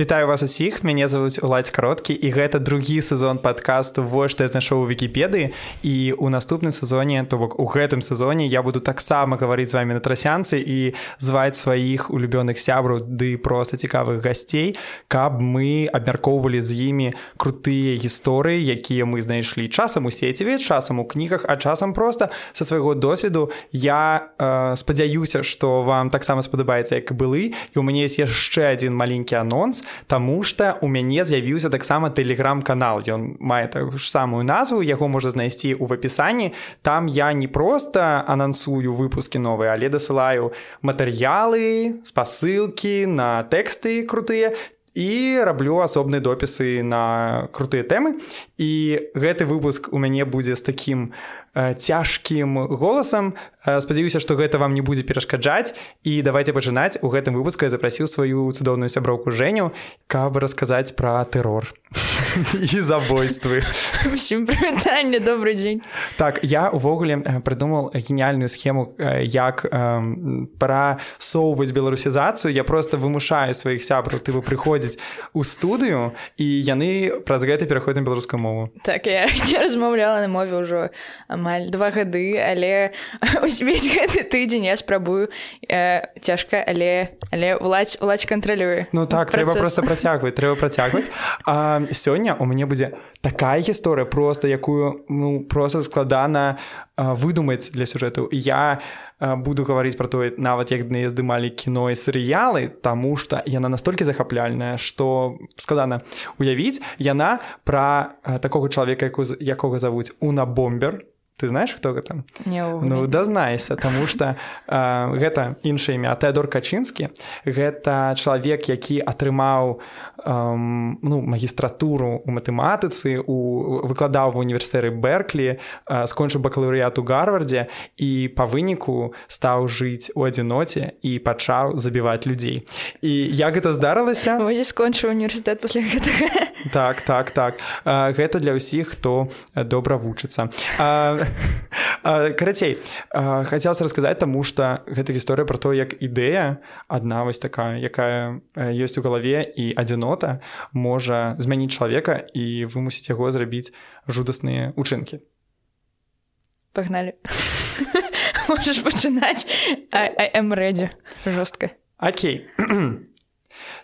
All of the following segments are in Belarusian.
Вітаю вас усіх. Мяне зовут уладзь кароткі і гэта другі сезон падкасту вось што я знайшоў у вікіпедыі і у наступным сезоне то бок у гэтым сезоне я буду таксама гаварыць з вами на трасянцы і зваць сваіх улюбёных сябраў ды проста цікавых гасцей каб мы абмяркоўвалі з імі крутыя гісторыі якія мы знайшлі часам у сеціве часам у кнігах а часам просто са свайго досведу. Я э, спадзяюся што вам таксама спадабаецца як былы і у мяне есть яшчэ адзін маленькі анонс Таму што у мяне з'явіўся таксама тэлеграм-канал. Ён мае так ж самую назву, яго можна знайсці ў апісанні. Там я не проста анансую выпускі новыя, але дасылаю матэрыялы, спасылкі на тэксты крутыя і раблю асобныя допісы на крутыя тэмы. І гэты выпуск у мяне будзе з такім э, цяжкім голасам. Э, спадзяюся, што гэта вам не будзе перашкаджаць. І давайте пачынаць. У гэтым выпуску я запрасіў сваю цудоўную сяброўку Жэню, каб расказаць пра тэрор і забойствы. Усім прывітанне добрый дзень. Так я увогуле прыдумал геніяльную схему як прасоўваць беларусізацыю. Я просто вымушаю сваіх сябраў ты вы прыходзіць у студыю і яны праз гэта пераходзім беларускую мову так я не размаўляла на мове ўжо амаль два гады але увесь гэты тыдзень я спрабую э, цяжка але але уладзь уладзь кантралюе ну так трэба просто працягваць трэба працягваць сёння у мяне будзе такая гісторыя просто якую ну просто складана выдумаць для сюжэту я буду гаварыць про тое нават як дне здымалі кіно і серыялы тому что яна настолькі захапляльная что складана. Уявіць яна про такого чалавека якога завуць уна бомбер. Ты знаешь хто гэта ну дазнаешься тому что э, гэта іншае імя. Тэдор качынскі гэта чалавек які атрымаў э, ну магістратуру у матэматыцы у выкладаў в універсітэры берклі э, скончыў бакалаўрыят у гарвардзе і па выніку стаў жыць у адзіноце і пачаў забіваць людзей. І як гэта здарылася? Скончыў універсітэт пасля гэтага так так так. Э, гэта для ўсіх хто добра вучыцца. А карацей хацелася расказаць таму што гэта гісторыя пра то як ідэя адна вось такая якая ёсць у галаве і адзінота можа змяніць чалавека і вымусіць яго зрабіць жудасныя учынкі. Пагналі. Можаш пачынаць. Эмрэдзе жорстка. Окей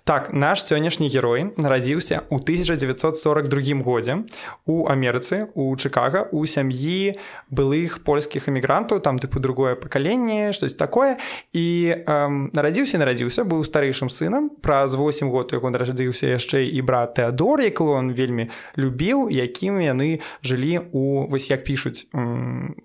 Так наш сённяшні герой нарадзіўся ў 1942 годзе у Амерыцы у Чыкага у сям'і былых польскіх эмігрантаў там тыпу другое пакаленне штось такое. І эм, нарадзіўся нарадзіўся быў старэйшым сынам. Праз 8 год яго нарадзіўся яшчэ і брат Теодор якую он вельмі любіў якім яны жылі у вось як пішуць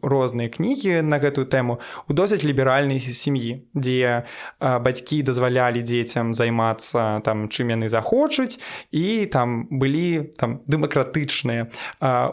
розныя кнігі на гэтую тэму у досыць ліберальнай сям'і дзе э, бацькі дазвалялі дзецям займацца там чым яны захочуць. І там былі там дэмакратычныя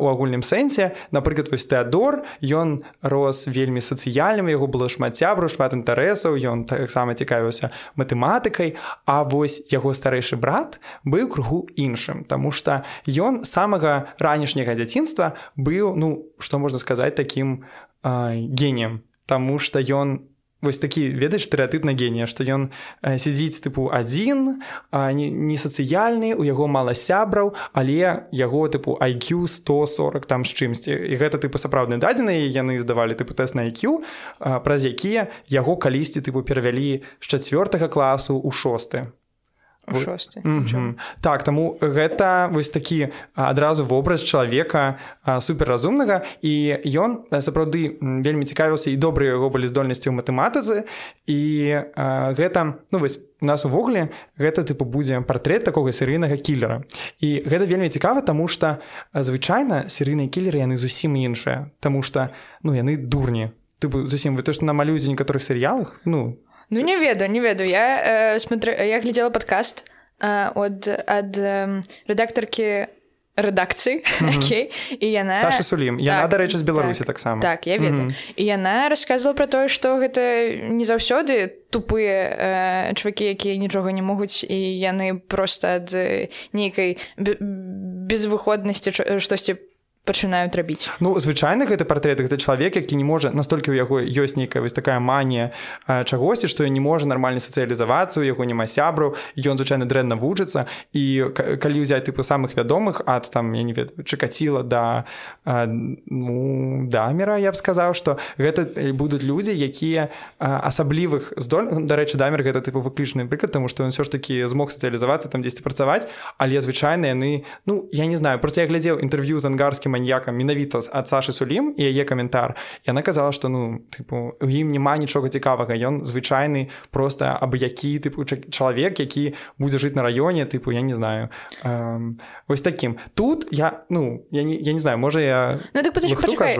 у агульным сэнсе. Напрыклад вось тэадор ён рос вельмі сацыяльным яго было шмат цябру шмат інтарэсаў ён таксама цікавіўся матэматыкай. А вось яго старэйшы брат быў кругу іншым Таму что ён самага ранішняга дзяцінства быў ну што можна сказаць таким геніем. Таму что ён не вось такі ведаеш стэеатып на генія што ён э, сядзіць тыпу адзін не, сацыяльны у яго мала сябраў але яго тыпу IQ 140 там з чымсьці. І гэта тыпу сапраўдныя дадзеныя яны здавалі тыпу тэст на IQ праз якія яго калісьці тыпу перавялі з чацвёртага класу ў шосты шосты mm -hmm. так таму гэта вось такі адразу вобраз чалавека суперразумнага і ён сапраўды вельмі цікавіўся і добрыя яго былі здольнасці ў матэматыцы і а, гэта ну вось у нас увогуле гэта тыпу будзе партрэт такога серыйнага кілера. І гэта вельмі цікава таму што звычайна серыйныя кілеры яны зусім іншыя. Таму што ну яны дурні. Тыпу зусім вы то што намалююць некаторых серыялах ну Ну не ведаю, не ведаю. Я, э, смотрю, я глядела подкаст э, от, от э, редакторки рэдакцыі okay. і яна Саша сулім яна так, дарэчы з беларусі так, таксама так я ведаю mm -hmm. і яна рассказывала про тое што гэта не заўсёды тупыя э, чувакі якія нічога не могуць і яны просто ад нейкай безвыходнасці штосьці пачынаюць рабіць Ну звычайна гэты партрэт гэта чалавек які не можа настолькі ў яго ёсць нейкая вось такая манія чагосьці што не можа нармальна сацыялізавацца у яго няма сябраў ён звычайна дрэнна вучыцца. І калі ўзяць тыпу самых вядомых ад там я не ведаю чакаціла да ну, дамера я б сказаў што гэта будуць людзі якія асаблівых здоль дарэчы дамер гэта тыпу выключны прыклад тому што ён все ж таки змог сацыялізавацца там дзесьці працаваць. Але звычайна яны ну я не знаю просто я глядзеў інтэрв'ю з ангарскім маньякам менавіта ад Сашы сулім і яе каментар яна казала што ну тыпу у ім няма нічога цікавага. Ён звычайны просто абы які тыпу чалавек які будзе жыць на раёне тыпу я не знаю. Эм, ось таким тут я ну я не, я не знаю можа я ну, так, пачакай,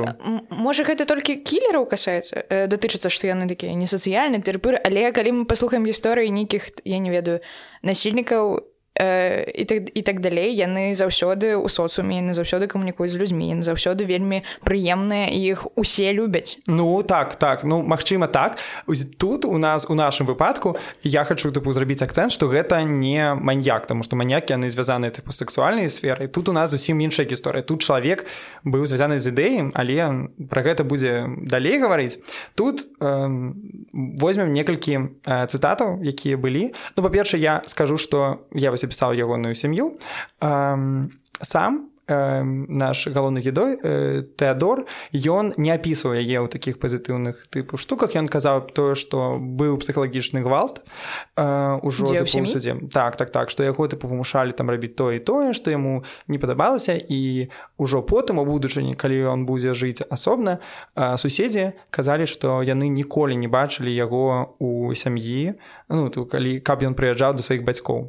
можа гэта толькі кілераў касаецца? Э, датычыцца што яны такія не сацыяльны тэрпыр але калі мы паслухаем гісторыі нейкіх я не ведаю насільнікаў і так, і так далей яны заўсёды ў соцуме яны заўсёды камунікуюць з людзьмі заўсёды вельмі прыемныя іх усе любяць Ну так так. Ну Мачыма так. Тут у нас у нашым выпадку я хочу тыпу зрабіць акцэнт што гэта не маньяк тому што маньякі яны звязаныя тыпу сексуальнай сферы тут у нас зусім іншая гісторыя. Тут чалавек быў звязаны з ідэем але пра гэта будзе далей гаварыць. Тут э, возьмем некалькі э, цытатаў якія былі. Ну па-перша я скажу што я вось запісаў ягоную сям'ю сам наш галоўны гідой э, Тэадор ён не апісваў яе ў такіх пазітыўных тыпу штуках. Ён казаў тое што быў псіхалагічны гвалт ўжо судзе так так так што яго тыпу вымушалі там рабіць тое і тое што яму не падабалася. І ўжо потым у будучыні калі ён будзе жыць асобна суседзі казалі што яны ніколі не бачылі яго у сям'і ну то калі каб ён прыязджаў да сваіх бацькоў.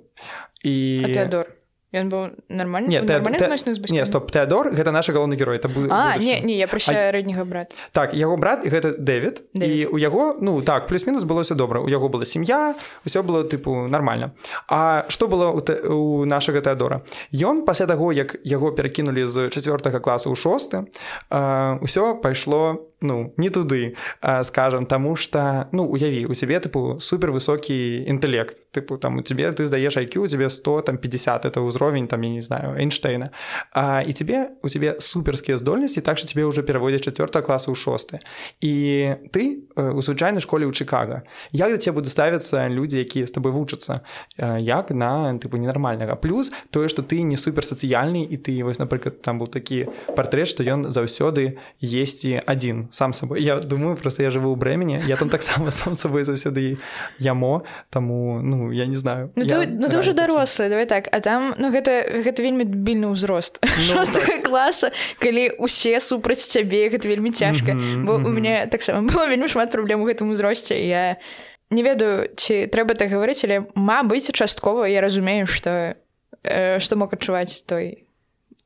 І Тэадор Ён быў нормальны не, те, те, не стоп Теодор гэта наш галоўны герой это бу, не, не я прощаю а... рэдніга брат так яго брат гэта Дэвід і у яго ну так плюс-мінус было все добра у яго была сям'я усё было тыпу нормально. А што было у, те, у нашага Теодора? Ён пасля таго як яго перакінулі з четвертга класу ў шосты ўсё пайшло ну не туды скажем тому что ну уяві у цябе тыпу супер высокі інтэлект тыпу там у тебе ты здаеш айQ у тебе 100 там 50 это ўзровень там я не знаю Эйнштейна. А, і тебе у тебе суперскія здольнасці так что тебе уже пераводзяць четверта класа ў шосты і ты у звычайнай школе ў Чикаго. Як да тебе буду ставіцца людзі якія з тобой вучацца як на тыпу ненармальнага плюс тое что ты не супер сацыяльны і ты вось напрыклад там был такі партрэт что ён заўсёды есці адзін сам сабой я думаю просто я жыву ў брэмені я там таксама сам сабой заўсёды ямо таму ну я не знаю. Ну, ты, ну ты уже дарослы давай так. А там ну гэта гэта вельмі більны ўзрост ну, так. класа калі усе супраць цябе гэта вельмі цяжка. Mm -hmm, бо mm -hmm. у мяне таксама было вельмі шмат праблем у гэтым узросце я не ведаю ці трэба так гаварыць але мабыць часткова я разумею што э, мог адчуваць той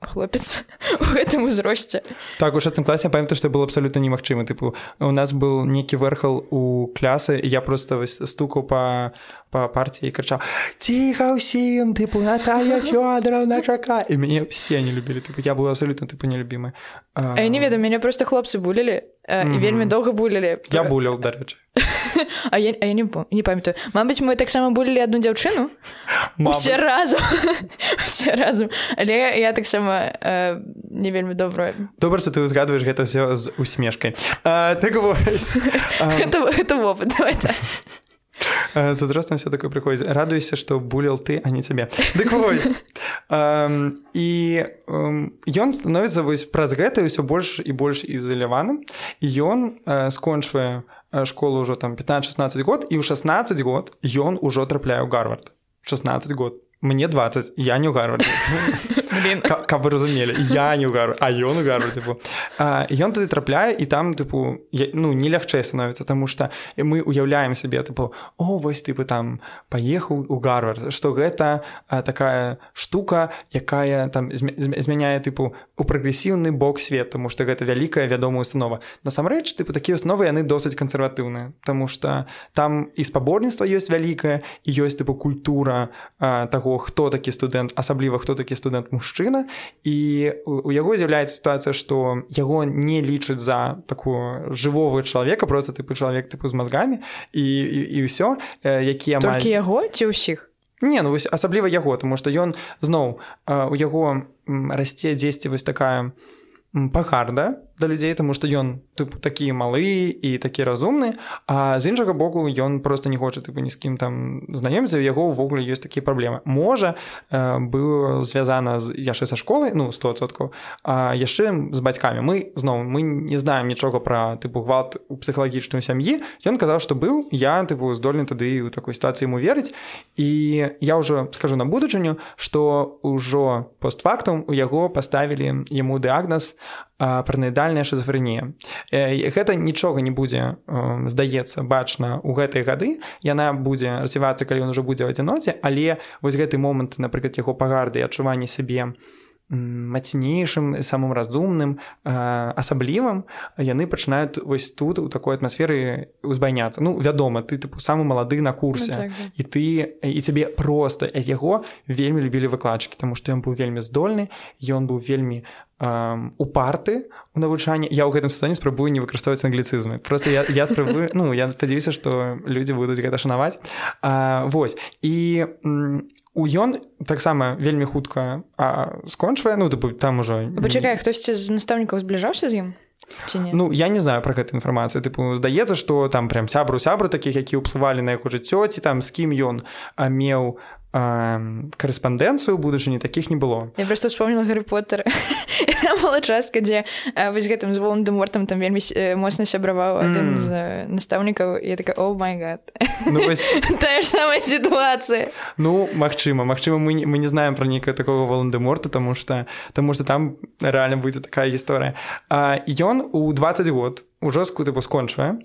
хлопец у гэтым узросце так у шестым класе памятаю што было абсалютна немагчыма тыпу у нас был некі вэрхал у клясы я просто вось стукаў па па партіі крычаў ціха ўсім тыпу Наталья Фёдоровна чака і мяне все не любілі тыпу я был абсалютна тыпу нелюбімы а... не ведаю мяне просто хлопцы булілі mm -hmm. і вельмі доўга булілі я буляў дарэчы а я, а я не, не памятаю. Мабыць мы таксама булілі одну дзяўчыну все разам все разам але я таксама э, не вельмі добра добра ты узгадваеш гэта все з усмешкай так это вопыт з узростам все такое прыходзіць радуйся што булел ты а не цябе дык і ён становіцца вось праз гэта ўсё больш і больш ізаляваным і ён скончвае школу ўжо там 15-16 год і ў 16 год ён ужо трапляе ў гарвард. 16 год мне 20 я не угарваю каб вы разумелі я не угару а ён угару типу ён туды трапляе і там тыпу ну не лягчэй становіцца тому что мы уяўляем сябе тыпу о вось тыпы там паехаў у гарвар что гэта такая штука якая там змяняе тыпу у прагрэсіўны бок свет тому что гэта вялікая вядомая установа. Насамрэч тыпу такія основы яны досыць кансерватыўныя тому что там і спаборніцтва ёсць вялікая і ёсць тыпу культура таго хто такі студэнт асабліва хто такі студэнт мужчына. І у яго з'яўляецца сітуацыя што яго не лічаць за такую жывого чалавека просто тыпу чалавек тыпу з мазгамі і і ўсё якія амаль... яго ці ўсіх? Не ну вось асабліва яго тому што ён зноў у яго расце дзесьці вось такая пагарда да людзей тому што ён тыпу такі малы і такі разумны а з іншага боку ён просто не хоча тыпу ні з кім там знаёміцца яго ўвогуле ёсць такія праблемы можа э, быў звязана з яшчэ са школы ну 100соткаў а яшчэ з бацькамі мы зноў мы не знаем нічога пра тыпу гвалт у псіхалагічную сям'і ён казаў што быў я тыпу здольны тады ў такой сітуацыі ему верыць і я ўжо скажу на будучыню што ўжо постфактум у яго паставілі яму дыагназ параноідальная шизофрэнія гэта нічога не будзе здаецца бачна у гэтай гады. Яна будзе развівацца калі ён уже будзе ў адзіноце але вось гэты момант напрыклад яго пагарды адчуванне сябе мацнейшым самым разумным асаблівым яны пачынаюць вось тут у такой атмасферы узбайняцца ну вядома ты тыпу самы малады на курсе. Ну, так, і ты і цябе просто яго вельмі любілі выкладчыкі тому што ён быў вельмі здольны ён быў вельмі упарты у навучанні я ў гэтым сезоне спрабую не выкарыстоўваць англіцызмы. Просто я, я спрабую ну я спадзяюся што людзі будуць гэта шанаваць. А, Вось і у ён таксама вельмі хутка скончвае ну там ужо пачакай хтосьці з настаўнікаў збліжаўся з ім Ну я не знаю про гэта інфармацыю. Тыпу здаецца што там прям сябру сябру такіх які ўплывалі на яго жыццё ці там з кім ён меў карэспандэнцыю будучыні такіх не было. Я просто вспомнила гарри поттер была частка дзе вось гэтым з волан дэмортам там вельмі моцна сябраваў адзін з настаўнікаў я такая о майгад ну, вось... тая ж самая сітуацыя ну магчыма Мачыма мы мы не знаем пра нейкае такого волан дэморта тому что таму что там рэальна будзе такая гісторыя ён у 20 год ужо тыпу скончвае.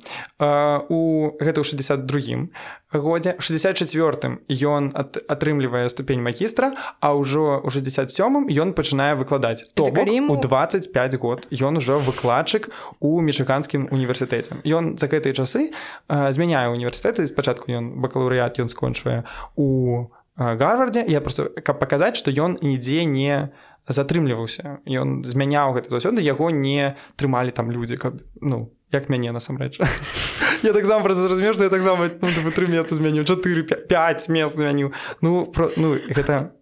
У гэта ў 62 годзе. 64 ён ат, атрымлівае ступень магістра а ўжо ў 67 ён пачынае выкладаць. То у 25 год ён ужо выкладчык у мічыганскім універсітэце. Ён за гэтыя часы змяняе універсітэты. Спачатку ён бакалаўрыят ён скончвае у гарвардзе я просто каб паказаць што ён нідзе не не затрымліваўся ён змяняў гэта. Заўсёды яго не трымалі там людзі каб ну як мяне насамрэч. Я таксама зразумеў што я таксама ну, тры месца змяню 4 5 мест змяню ну про ну гэта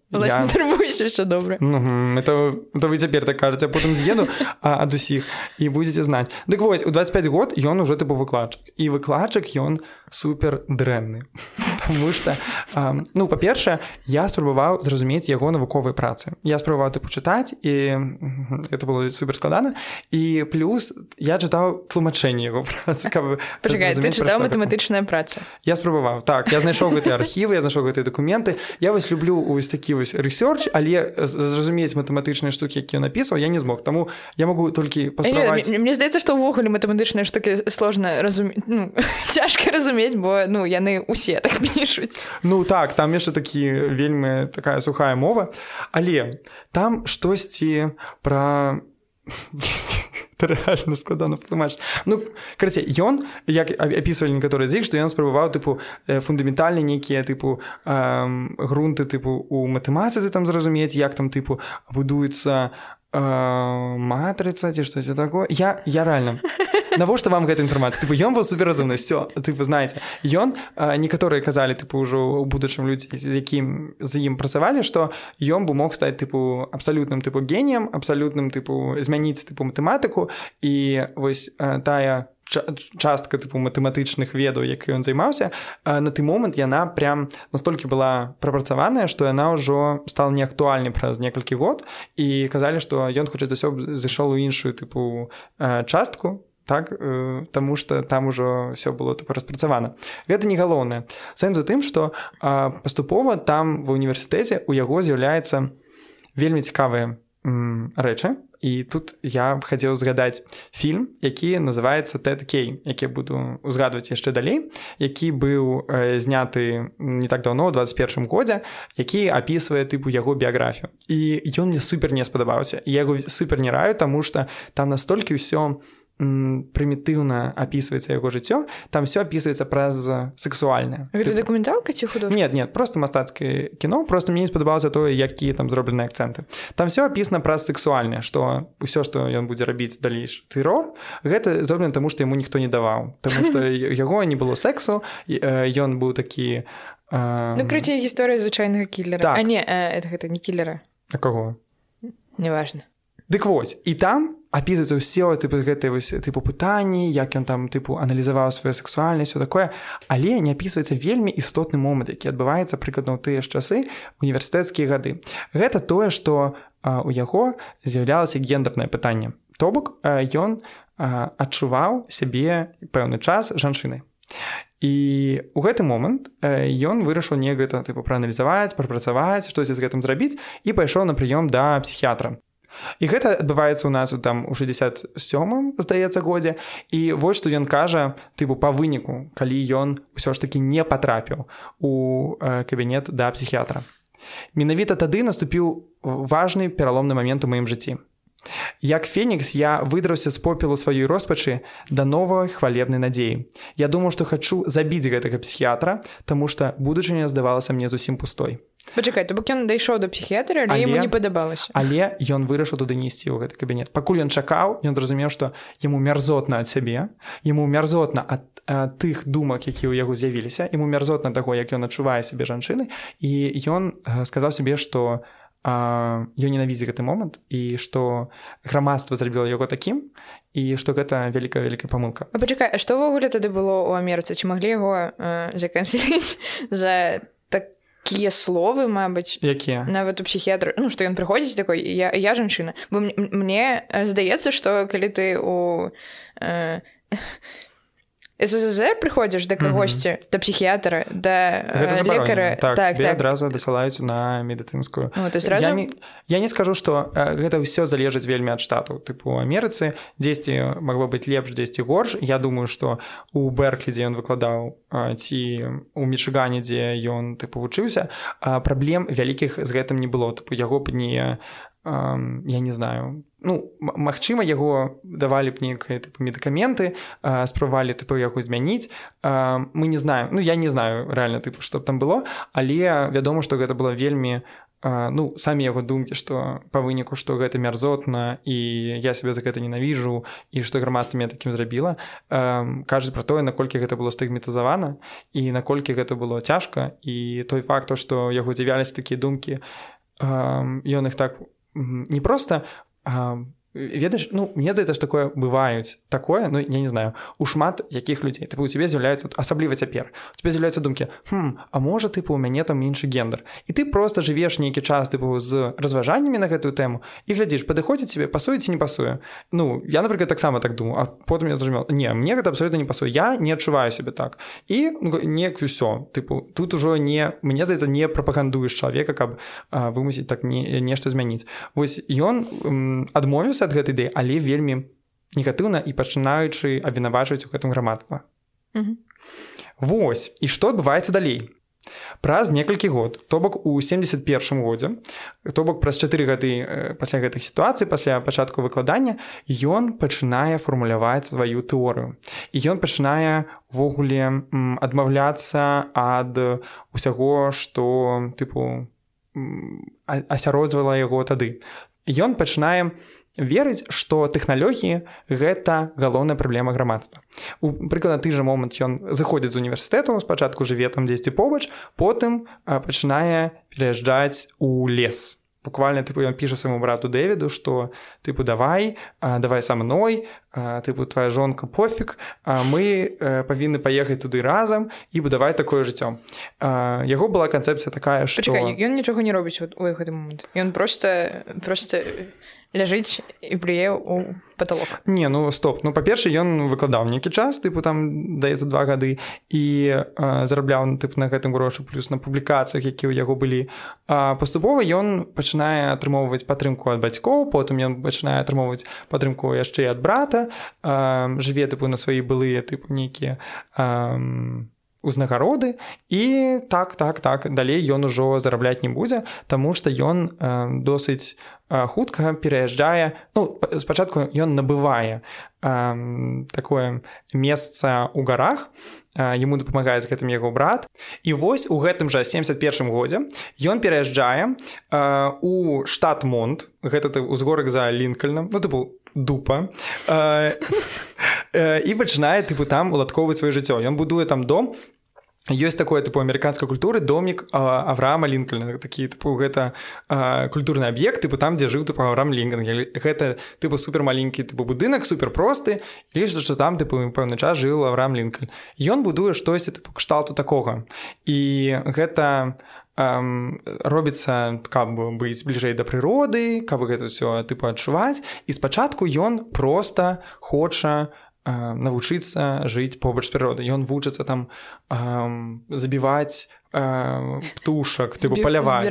все добра ну, это, это вы цяпер так кажаце потым з'еду ад усіх і будетеце знаць дык вось у 25 год ён уже тыпу выкладчык і выкладчык ён супер дрэнны. Таму что ну па-першае я спрабаваў зразумець яго навуковай працы. Я спрабаваў ты пачытаць і это было супер складана. І плюс я чытаў тлумачэнне яго працы матэматычная праца я спрабаваў так. Я знайшоў гэтыя архівы я знайшоў гэтыя дакументы. Я вось люблю вось такі вось рэсёрч але зразумець матэматычныя штукі якія напісаў я не змог. Таму я могу толькі паспрабаваць... мне здаецца што ўвогуле матэматычныя штукі сложна разумець ну, цяжка разумець бо ну яны усе так пішуць. Ну так там яшчэ такі вельмі такая сухая мова. Але там штосьці пра рэальна складана патлумач ну карацей ён як апісвалі некаторыя з іх што ён спрабаваў тыпу фундаментальна нейкія тыпу грунты тыпу у матэматыцы там зразумець як там тыпу будуецца матрыца ці штось такое? Я я реально. Навошта вам гэта інфармацыя тыпу ён был суперразумны все ты вы знаете ён некаторыя казалі тыпу ўжо у будучым людзі з якім з ім працавалі што ён бы мог стаць тыпу абсалютным тыпу геніем абсалютным тыпу змяніць тыпу матэматыку і вось тая частка тыпу матэматычных ведаў як ён займаўся на той момант яна прям настолькі была прапрацаваная што яна ўжо стала неактуальнай праз некалькі год і казалі што ён хоча засё зайшоў у іншую тыпу частку так э, таму что там ужо все было тупо распрацавана. Гэта не галоўнае. Сэнс у тым что паступова там ва універсітэце у яго з'яўляецца вельмі цікавыя рэчы і тут я хацеў згадаць фільм які называется тэд кей які буду узгадваць яшчэ далей які быў э, зняты не так давно 21 годзе які апісвае тыпу яго біяграфію. І ён мне супер не спадабаўся. Я яго супер не раю таму что там настолькі ўсё у прымітыўна апісваецца яго жыццё там все апісваецца праз сексуальна дакументалка ці худо нет нет просто мастацкае кіно просто мне не спадабалася тое якія там зроблены акцэнты там все апісана праз сексуальнае что ўсё што ён будзе рабіць далейш тэрор гэта зроблена таму што яму ніхто не даваў тому что яго не было сексу ён быў такі ну, крыце гісторыя звычайнага кілера так. не это гэта не кілера на каго неважно. Дык вось і там апісваецца ўсе тыпу гэтай вось тыпу пытанні як ён там тыпу аналізаваў сваю сексуальнасць такое. Але не апісваецца вельмі істотны момант які адбываецца прыкладна ў тыя ж часы універсітэцкія гады. Гэта тое што у яго з'яўлялася гендернае пытанне. То бок ён адчуваў сябе пэўны час жанчынай. І у гэты момант ён вырашыў не гэта тыпу прааналізаваць прапрацаваць штось з гэтым зрабіць і пайшоў на прыём да псіхіятра і гэта адбываецца ў нас там у 67 здаецца годзе і вось што ён кажа тыпу па выніку калі ён ўсё ж таки не патрапіў у кабінет да псіхіятра менавіта тады наступіў важны пераломны момент у маім жыцці Як фенікс я выдраўся з попелу сваёй роспачы да новай хвалебнай надзеі. Я думаў, што хачу забіць гэтага псіхіятра, таму што будучыня здавалася мне зусім пустой. Пачакай, то бок ён дайшоў да псіхіятра, але, але ему не падабалася. Але ён вырашыў туды несці ў гэты кабінет. Пакуль ён чакаў, ён зразумеў, што яму мярзотна ад сябе, яму мярзотна ад тых думак, якія ў яго з'явіліся, яму мярзотна таго, як ён адчувае сябе жанчыны і ён сказаў сябе, што, ён ненавідзе гэты момант і што грамадства зрабіла яго такім і што гэта вялікая вялікая памылка пачакай што ўвогуле тады было ў амерыцы ці маглі яго заканцеліць за такія словы Мабыць якія нават у псіхіятры Ну што ён прыходзіць такой я, я жанчына бо мне здаецца што калі ты у э, ССР прыходзіш да кагосьці mm -hmm. да псіхіятра да лекара так, так, так. адразу дасылаюць на медыцынскую ну, сразу... я, не, я не скажу што гэта ўсё залежыць вельмі ад штату тыпу Амерыцы дзесьці магло быць лепш дзесьці горш. Я думаю што у берклі дзе ён выкладаў ці у мічыгане дзе ён тыпу вучыўся праблем вялікіх з гэтым не было. Тыпу яго б не я не знаю ну магчыма яго давалі б тыпу медыкаменты спрабавалі тыпу яго змяніць. Мы не знаем ну я не знаю рэальна тыпу што б там было але вядома што гэта было вельмі ну самі яго думкі што па выніку што гэта мярзотна і я сябе за гэта ненавіжу і што грамадства мне такім зрабіла. Кажуць пра тое наколькі гэта было стыгметазавана і наколькі гэта было цяжка. І той факт што яго дзівяліся такія думкі ён іх так не просто um, ведаеш ну мне здаецца ж такое бываюць такое ну я не знаю у шмат якіх людзей ты у цябе з'яўляецца асабліва цяпер у тебе з'яўляецца думкі хм, а можа тыпу у мяне там іншы гендер? І ты просто жывеш нейкі час тыпу з разважаннямі на гэтую тэму і глядзіш падыходзіць тебе пасуе ці не пасуе Ну я напрыклад таксама так думаю а потым я зразумел не мне гэта абсолютно не пасуе я не адчуваю себе так. І ну, неяк усё тыпу тут ужо не мне здаецца не прапагандуеш чалавека каб вымусіць так не нешта змяніць вось ён адмовіўся ад гэтай ідэі але вельмі негатыўна і пачынаючы абвінавачваць у гэтым грамадства. Mm -hmm. Вось і што адбываецца далей? Праз некалькі год то бок у 71 годзе то бок праз чатыры гады пасля гэтых сітуацый пасля пачатку выкладання ён пачынае фармуляваць сваю тэорыю. І ён пачынае ввогуле адмаўляцца ад усяго што тыпу асяродзвала яго тады. Ён пачынае верыць што тэхналогіі гэта галоўная праблема грамадства. У прыкладна ты жа момант ён заходзіць з універсітэту спачатку жыве там дзесьці побач потым пачынае пераязджаць у лес. Буквально тыпу ён піша свайму брату дэвіду што тыпу давай давай са мной тыпу твоя жонка пофіг мы павінны паехаць туды разам і будаваць такое жыццё яго была канцэпцыя такая што ён нічога не робіць у гэты момант. Ён просто просто ляжыць і плюе у потолок не ну стоп. Ну па-перша ён выкладаў нейкі час тыпу там даецца два гады і зарабляў тып на гэтым грошы плюс на публікацыях які ў яго былі. А паступова ён пачынае атрымоўваць падтрымку ад бацькоў потым ён пачынае атрымоўваць падтрымку яшчэ ад брата. А, жыве тыпу на свае былыя тыпу нейкія а, узнагароды і так так так далей ён ужо зарабляць не будзе Таму што ён э, досыць э, хутка пераязджае ну спачатку ён набывае э, такое месца ў гарах ему дапамагае з гэтым яго брат. І вось у гэтым жа 71 годзе ён пераязджае э, у штат монт гэта ты узгорак за лінкальным ну тыпу дупа э, э, і пачынае тыпу там уладковаць сваё жыццё ён будуе там дом. Ёсць такое тыпу амерыканскай культуры домік авраама лінкальна такі тыпу гэта культурны аб'ект тыпу там дзе жыў тыпу авраам лінкан гэта тыпу супер маленькі тыпу будынак супер просты лічыцца што там тыпу пэўны час жыў авраам лінкаль ён будуе штосьці тыпу кшталту такога і гэта Um, робіцца каб быць бліжэй да прыроды каб гэта ўсё тыпу адчуваць. І спачатку ён просто хоча навучыцца жыць побач прыроды ён вучыцца там забіваць птушак тыпу паляваць.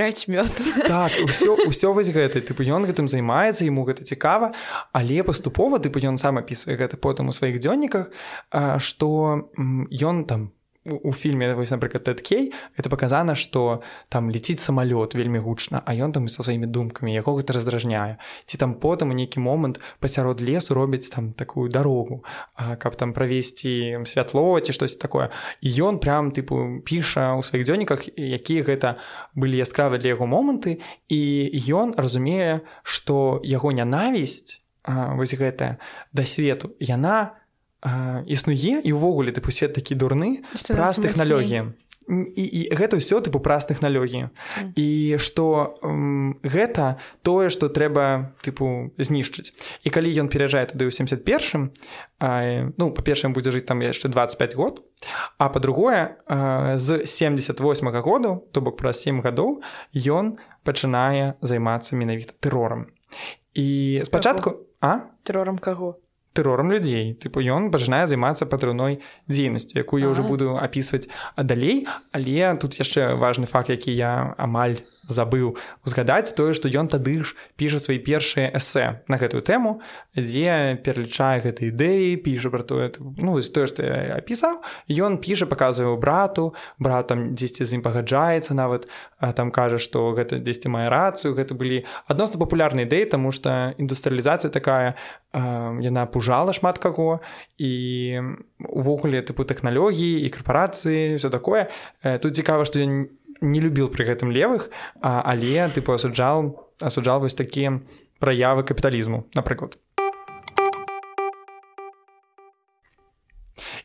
так, ўсё ўсё вось гэтай тыпу ён гэтым займаецца ему гэта цікава. Але паступова тыпу ён сам апісвае гэта потым у сваіх дзённіках што ён там у фільме вось напрыклад тэткей это паказана што там ляціць самалёт вельмі гучна а ён там са сваімі думкамі яго гэта раздражняе ці там потым у нейкі момант пасярод лесу робіць там такую дарогу каб там правесці святло ці штось такое. І ён прям тыпу піша ў сваіх дзённіках якія гэта былі яскравы для яго моманты і ён разумее што яго нянавісць вось гэтая да свету яна не існуе і ўвогуле тыпу свет такі дурны праз тэхналогіі і, і гэта ўсё тыпу праз тэхналогіі mm. і што гэта тое што трэба тыпу знішчыць. І калі ён пераязджае туды ў 71 ну па-першым будзе жыць там яшчэ 25 год а па-другое з 78 -го году то бок праз 7 гадоў ён пачынае займацца менавіта тэрорам. І спачатку а? Тэрорам каго тэрорам людзей тыпу ён пачынае займацца патрыўной дзейнасцю якую я ўжо буду апісваць далей. Але тут яшчэ важны факт які я амаль забыў узгадаць тое што ён тады ж піша свае першыя эсэ на гэтую тэму дзе пералічае гэтай ідэі піша пра тое ну тое што я апісаў. Ён піша паказвае брату брат там дзесьці з ім пагаджаецца нават там кажа што гэта дзесьці мае рацыю гэта былі адносна папулярныя ідэі таму што індустрыялізацыя такая яна пужала шмат каго. І увогуле тыпу тэхналогіі і карпорацыі все такое. Тут цікава што я не не любіў пры гэтым левых а, але тыпу асуджаў асуджаў вось такія праявы капіталізму напрыклад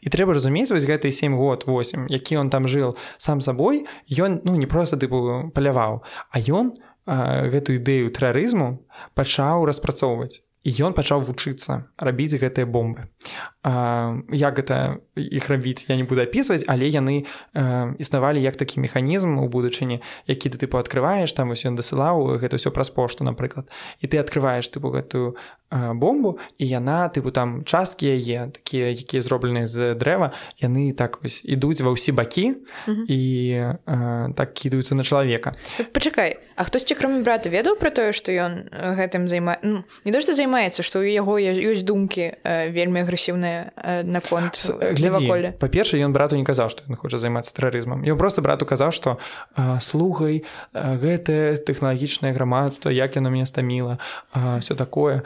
і трэба разумець вось гэты 7 год 8 які он там жыл сам сабой ён ну не просто тыпу паляваў а ён гэтую ідэю тэрарызму пачаў распрацоўваць і ён пачаў вучыцца рабіць гэтыя бомбы як гэта іх рабіць я не буду апісваць але яны існавалі як такі механізм у будучыні які ты тыпу открываеш там ось ён дасылаў гэта ўсё праз пошту напрыклад. І ты открываешь тыпу гэтую бомбу і яна тыпу там часткі яе такія якія зроблены з дрэва яны так вось ідуць ва ўсі бакі і а, так кідаюцца на чалавека. Пачакай А хтосьці кроме брата ведаў пра тое што ён гэтым займа ну, не то што займаецца што ў яго ёсць думкі вельмі агрэсіўныя розныя э, наконт глядзі па-перша ён брату не казаў што ён хоча займацца тэрарызмам. Ён просто брату казаў што слухай гэтае тэхналагічнае грамадства як яно мяне стаміла все такое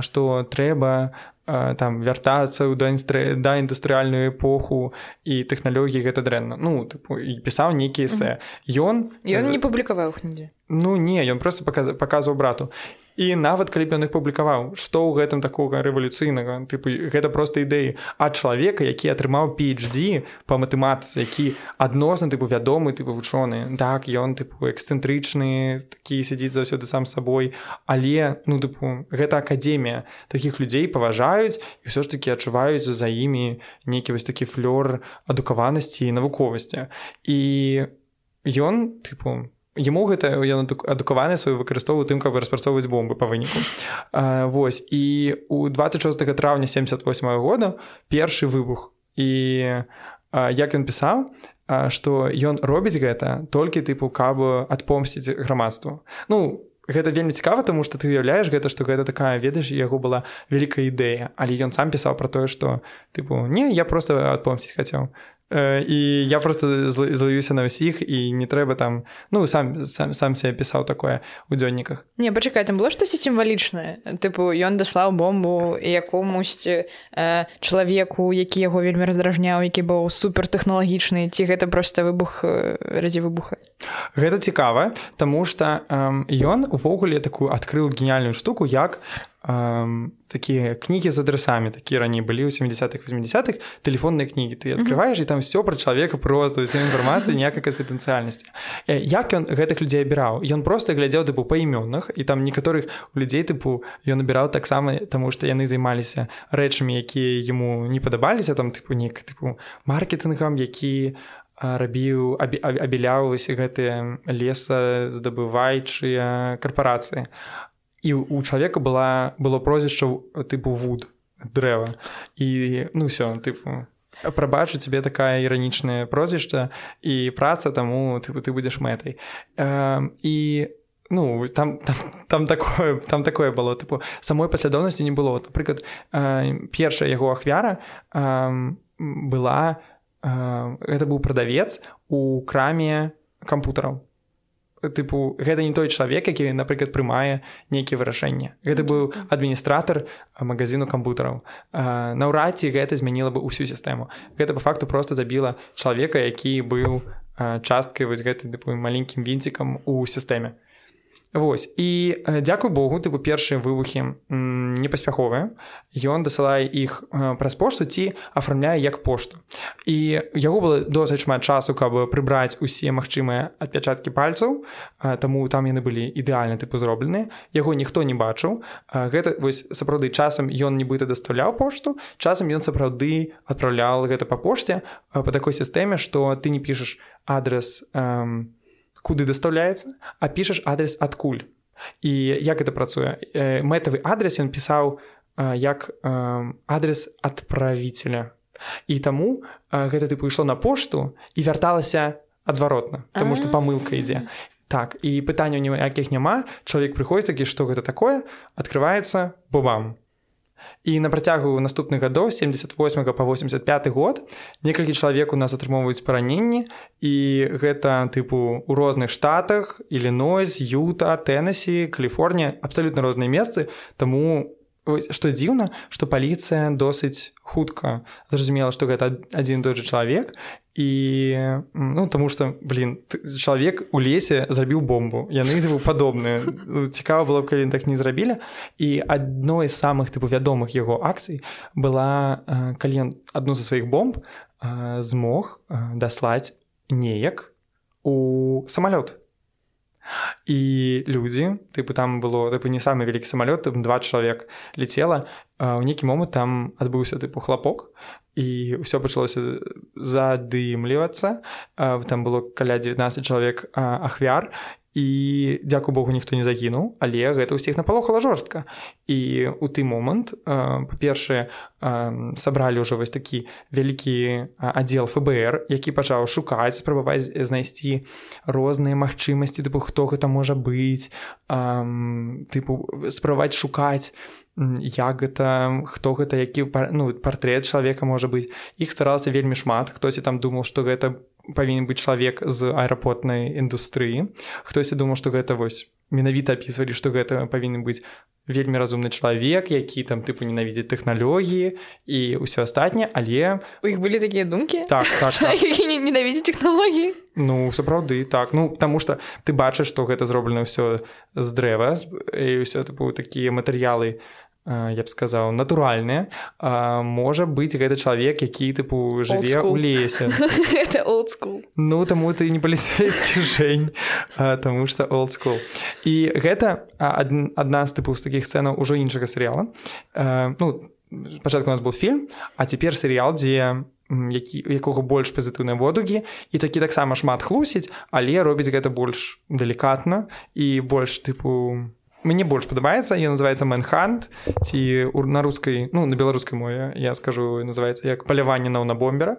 што трэба там вяртацца ў да індустрыяльную эпоху і тэхналогіі гэта дрэнна ну тыпу і пісаў нейкі эсэ. Ён ён не публікаваў нідзе ну не ён просто паказваў брату і нават калі б ён их публікаваў што ў гэтым такога рэвалюцыйнага? Тыпу гэта просто ідэі ад чалавека які атрымаў PhD по матэматыцы які адносна тыпу вядомы тыпу вучоны. Так ён тыпу эксцэнтрычны такі сядзіць заўсёды сам сабой. Але ну тыпу гэта академія таких людзей паважаюць і ўсё ж таки адчуваюць за імі нейкі вось такі флёр адукаванасці і навуковасці. І ён тыпу Яму гэта ён адукаваны сваю выкарыстоўваў тым, каб распрацоўваць бомбы па выніку. Вось і у 26 траўня 78 -го года першы выбух і а, як ён пісаў, што ён робіць гэта толькі тыпу каб адпомсціць грамадству. Ну гэта вельмі цікава, таму што ты уяўляеш гэта, што гэта такая ведаеш яго была вялікая ідэя, але ён сам пісаў пра тое, што тыпу не я просто адпомсціць хацеў і я просто злаюся на ўсіх і не трэба там ну сам сам, сам себе пісаў такое у дзённіках не пачакай там было штосьці сімвалічнае тыпу ён даслаў бомбу якомусьці э, чалавеку які яго вельмі раздражняў які быў супертэхналагічны ці гэта просто выбух э, радзі выбуха гэта цікава тому что ён э, увогуле такую адкрыл гениальную штуку як такія кнігі з адрасамі такі раней былі ў 70-х 80-х тэлефонныя кнігі ты открываешь і там все пра чалавека просто ўсю інфармацыю ніякай канфідэнцыяльнасці як ён гэтых людзей абіраў ён просто глядзеў тыпу па імёнах і там некаторых у людзей тыпу ён набіраў таксама таму што яны займаліся рэчамі якія яму не падабаліся там тыпу нек тыпу маркетынгам які рабіў абіляўся гэтыя леса здабывайчыя карпорацыі і у чалавека была было прозвішча тыпу вуд дрэва і ну все тыпу прабачу тебе такая іранічная прозвішча і праца таму тыпу ты будзеш мэтай і ну там там, там такое там такое было тыпу самой паслядоўнасці не было. Напрыклад першая яго ахвяра была гэта быў прадавец у краме кампутараў тыпу гэта не той чалавек які напрыклад прымае нейкія вырашэнні. Гэта быў адміністратор магазину кампутараў. Наўрад ці гэта змяніла бы ўсю сістэму. Гэта по факту просто забіла чалавека які быў часткай вось гэтай тыпу маленькім вінцікам у сістэме Вось. І дзякуй Богу тыпу першыя выбухі непаспяховыя. Ён дасылае іх праз пошту ці афармляе як пошту. І яго было досыць шмат часу каб прыбраць усе магчымыя адпячаткі пальцаў таму там яны былі ідэальна тыпу зроблены яго ніхто не бачыў. Гэта вось сапраўды часам ён нібыта дастаўляў пошту часам ён сапраўды адпраўлял гэта па пошце по такой сістэме што ты не пішаш адрес у куды дастаўляецца а пішаш адрес адкуль і як это працуе? Мэтавы адрес ён пісаў як адрес адправителя і таму гэта ты пайшло на пошту і вярталася адваротна тому что памылка ідзе. Так і пытанняў ніякіх няма чалавек прыходзіць такі што гэта такое? Открывваецца бобам і на працягу наступных гадоў 78 по 85 год некалькі чалавек у нас атрымоўваюць параненні і гэта тыпу у розных штатах ілінойс юта тэнесі каліфорнія абсалютна розныя месцы таму што дзіўна што паліцыя досыць хутка зразумела што гэта адзін той жа чалавек і ну таму что блин чалавек у лесе зрабіў бомбу яны быў падобныя ну, цікава было калі так не зрабілі і адной з самых тыпу вядомых яго акцый была калі ён адну са сваіх бомб змог даслаць неяк у самалёт і людзі тыпу там было тыпу не самы вялікі самалёт два чалавек летела у нейкі момант там адбыўся тыпу хлапок і ўсё пачалося задымлівацца там было каля 19 чалавек ахвяр і дзяку Богу ніхто не загінуў але гэта ўсіх напалохала жорстка. І у ты момант па-першае сабралі ўжо вось такі вялікі аддзел ФБР які пачаў шукаць спрабаваць знайсці розныя магчымасці тыпу хто гэта можа быць тыпу спрабаваць шукаць як гэта хто гэта які ну, партрэт чалавека можа быць. Іх старалася вельмі шмат хтосьці там думаў што гэта павінен быць чалавек з аэрапортнай індустрыі хтосьці думаў што гэта вось менавіта апісвалі што гэта павінен быць вельмі разумны чалавек які там тыпу ненавідзець тэхналогіі і ўсё астатняе але у іх былі такія думкі так, так, так. ненавідзець тэхналогіі ну сапраўды так. Ну таму что ты бачыш што гэта зроблена ўсё з дрэва і ўсё тыпу такія матэрыялы я б сказаў натуральныя можа быць гэты чалавек які тыпу жыве ў лесе. Ну таму ты не паліцейскі жень таму что олдскул і гэта адна з тыпу з такіх сцэнаў ужо іншага серыяла ну пачатку у нас был фільм а цяпер серыял дзе які якога больш пазітыўныя водугі і такі таксама шмат хлусіць але робіць гэта больш далікатна і больш тыпу мне больш падабаецца я называется мэнхант ці на рускай ну на беларускай мове я скажу называется як паляванне на на бомбера.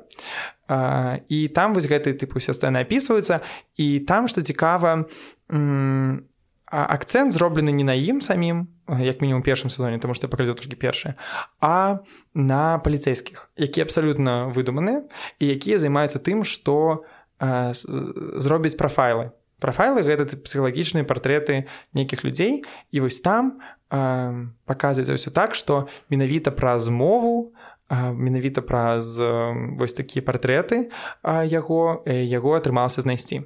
І там вось гэты тыпу усе сцэны опісваюцца і там што цікава акцэнт зроблены не на ім самім як мінімум першым сезоне тому што паказаў толькі першае а на паліцейскіх які абсалютна выдуманы і якія займаюцца тым што зробіць прафайлы прафайлы гэта псіхалагічныя партрэты нейкіх людзей і вось там э, паказваецца ўсё так што менавіта праз мову менавіта праз э, вось такія партрэты яго яго атрымалася знайсці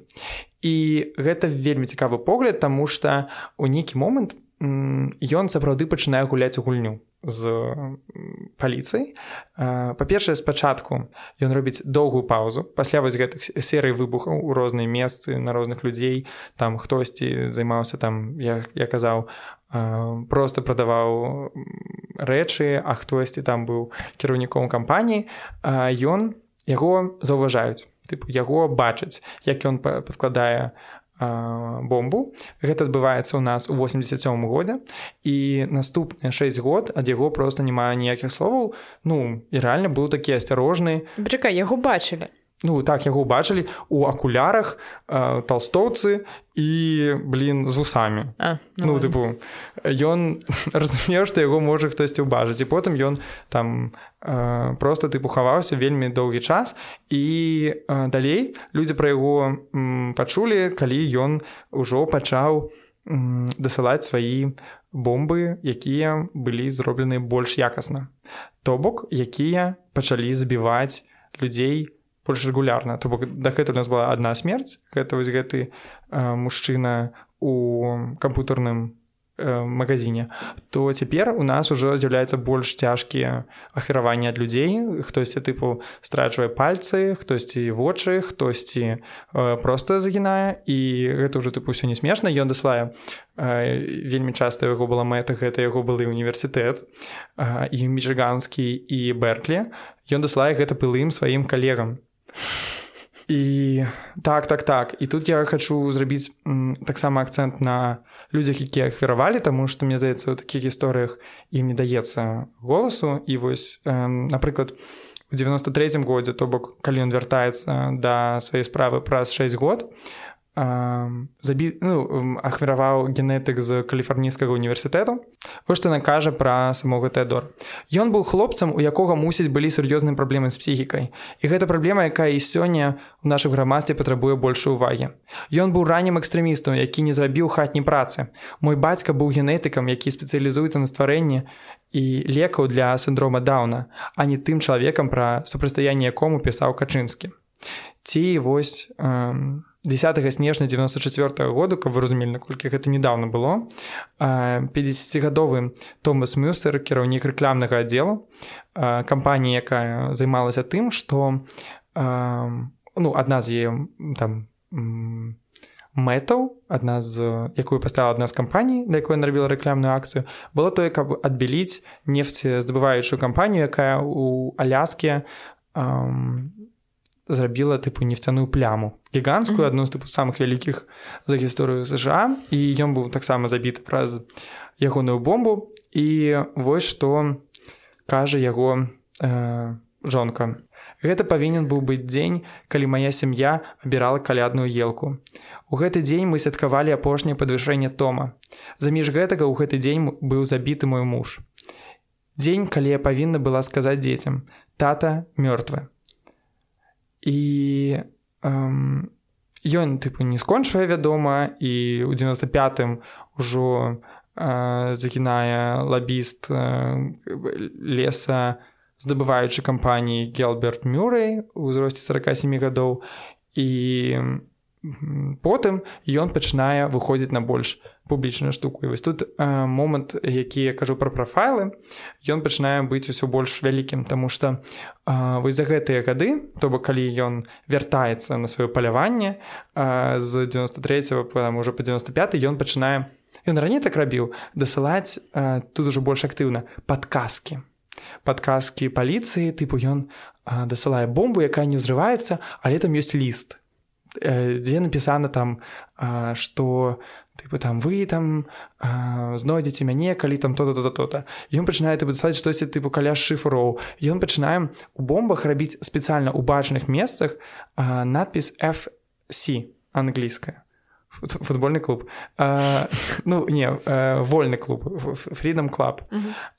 і гэта вельмі цікавы погляд таму што у нейкі момант ён сапраўды пачынае гуляць у гульню з паліцыяй па-першае спачатку ён робіць доўгую паузу пасля вось гэтых серый выбухаў у розныя месцы на розных людзей. Там хтосьці займаўся там я, я казаў просто прадаваў рэчы а хтосьці там быў кіраўніком кампаніі. Ён яго заўважаюць тыпу яго бачаць як ён падкладае бомбу. Гэта адбываецца ў нас у 87 годзе. І наступныя 6 год ад яго просто не мае ніякіх словаў. Ну і рэальна быў такі асцярожны. Брыка яго бачылі Ну так яго бачылі у акулярах э, толстоўцы і блин з вусамі а, ну, ну тыпу ён разумеў што яго можа хтосьці ўбажыць і потым ён там э, просто тыпу хаваўся вельмі доўгі час. І э, далей людзі пра яго м, пачулі калі ён ужо пачаў дасылаць свае бомбы якія былі зроблены больш якасна. То бок якія пачалі збіваць людзей у больш рэгулярна. То бок дагэтуль у нас была одна смерць гэта вось гэты э, мужчына у кампутарным э, магазине то цяпер у нас ужо з'яўляецца больш цяжкія ахіраванні ад людзей. Хтосьці тыпу страчвае пальцы хтосьці вочы хтосьці э, просто загінае. І гэта ўжо тыпу ўсё не смешна. Ён даслае э, вельмі часта яго была мэта гэта яго былы універсітэт э, і міжганскі і берклі ён даслае гэта былым сваім калегам і так так так. І тут я хочу зрабіць таксама акцэнт на людзях якія ахвяравалі таму што мне здаецца у такіх гісторыях ім не даецца голасу. І вось э, напрыклад у 93 годзе то бок калі ён вяртаецца да сваёй справы праз 6 год забі ну, ахвяраваў генетык з каліфарнійскага універсітэту вось што накажа пра самога тэдор Ён быў хлопцам у якога мусіць былі сур'ёзныя праблемы з псіхікай. І гэта праблема якая і сёння у нашым грамадстве патрабуе большай увагі. Ён быў раннім экстрэмістам які не зрабіў хатняй працы. Мой бацька быў генетыкам які спецыялізуецца на стварэнні і лекаў для сіндрома дауна а не тым чалавекам пра супрацьстаянне якому пісаў качынскі. Ці вось э, 10 снежня 94 -го году каб вы разумелі наколькі гэта недавно было 50гадовы Томас мюстер кіраўнік рэкламнага аддзелу кампаніі якая займалася тым што ну адна з яе там мэтаў адна з якую паставила адна з кампаній да якой нарабіла рэкламную акцыю было тое каб адбіліць нефці здабываючую кампанію якая у аляске зрабіла тыпу нефтяную пляму. Гіганцкую адну з тыпу самых вялікіх за гісторыю ЗША і ён быў таксама забіты праз ягоную бомбу. І вось што кажа яго э, жонка. Гэта павінен быў быць дзень калі моя сям'я абірала калядную елку. У гэты дзень мы святкавалі апошняе падвышэнне тома. Заміж гэтага ў гэты дзень быў забіты мой муж. Дзень калі я павінна была сказаць дзецям тата мёртвы і эм, ён тыпу не скончвае вядома і ў 95 ужо э, закінае лабіст э, леса здабываючы кампаніі гелберт мюрэй у узросце 47 гадоў. І потым ён пачынае выходзіць на больш публічную штуку. І вось тут э, момант які я кажу пра прафайлы ён пачынае быць усё больш вялікім тому что э, вось за гэтыя гады то бок калі ён вяртаецца на сваё паляванне э, з 93 там уже по 95 ён пачынае ён раней так рабіў дасылаць э, тут ужо больш актыўна падказкі. Падказкі паліцыі тыпу ён э, дасылае бомбу якая не ўзрываецца але там ёсць ліст э, дзе напісана там что э, тыпу там вы там знойдзеце мяне калі там то-то то-то то-то ён пачынае пісаць штосьці тыпу каля шыфроў ён пачынаем у бомбах рабіць спецыяльна ў бачных месцах а, надпіс fc англійская футбольны клуб. А, ну не а, вольны клуб freedom club.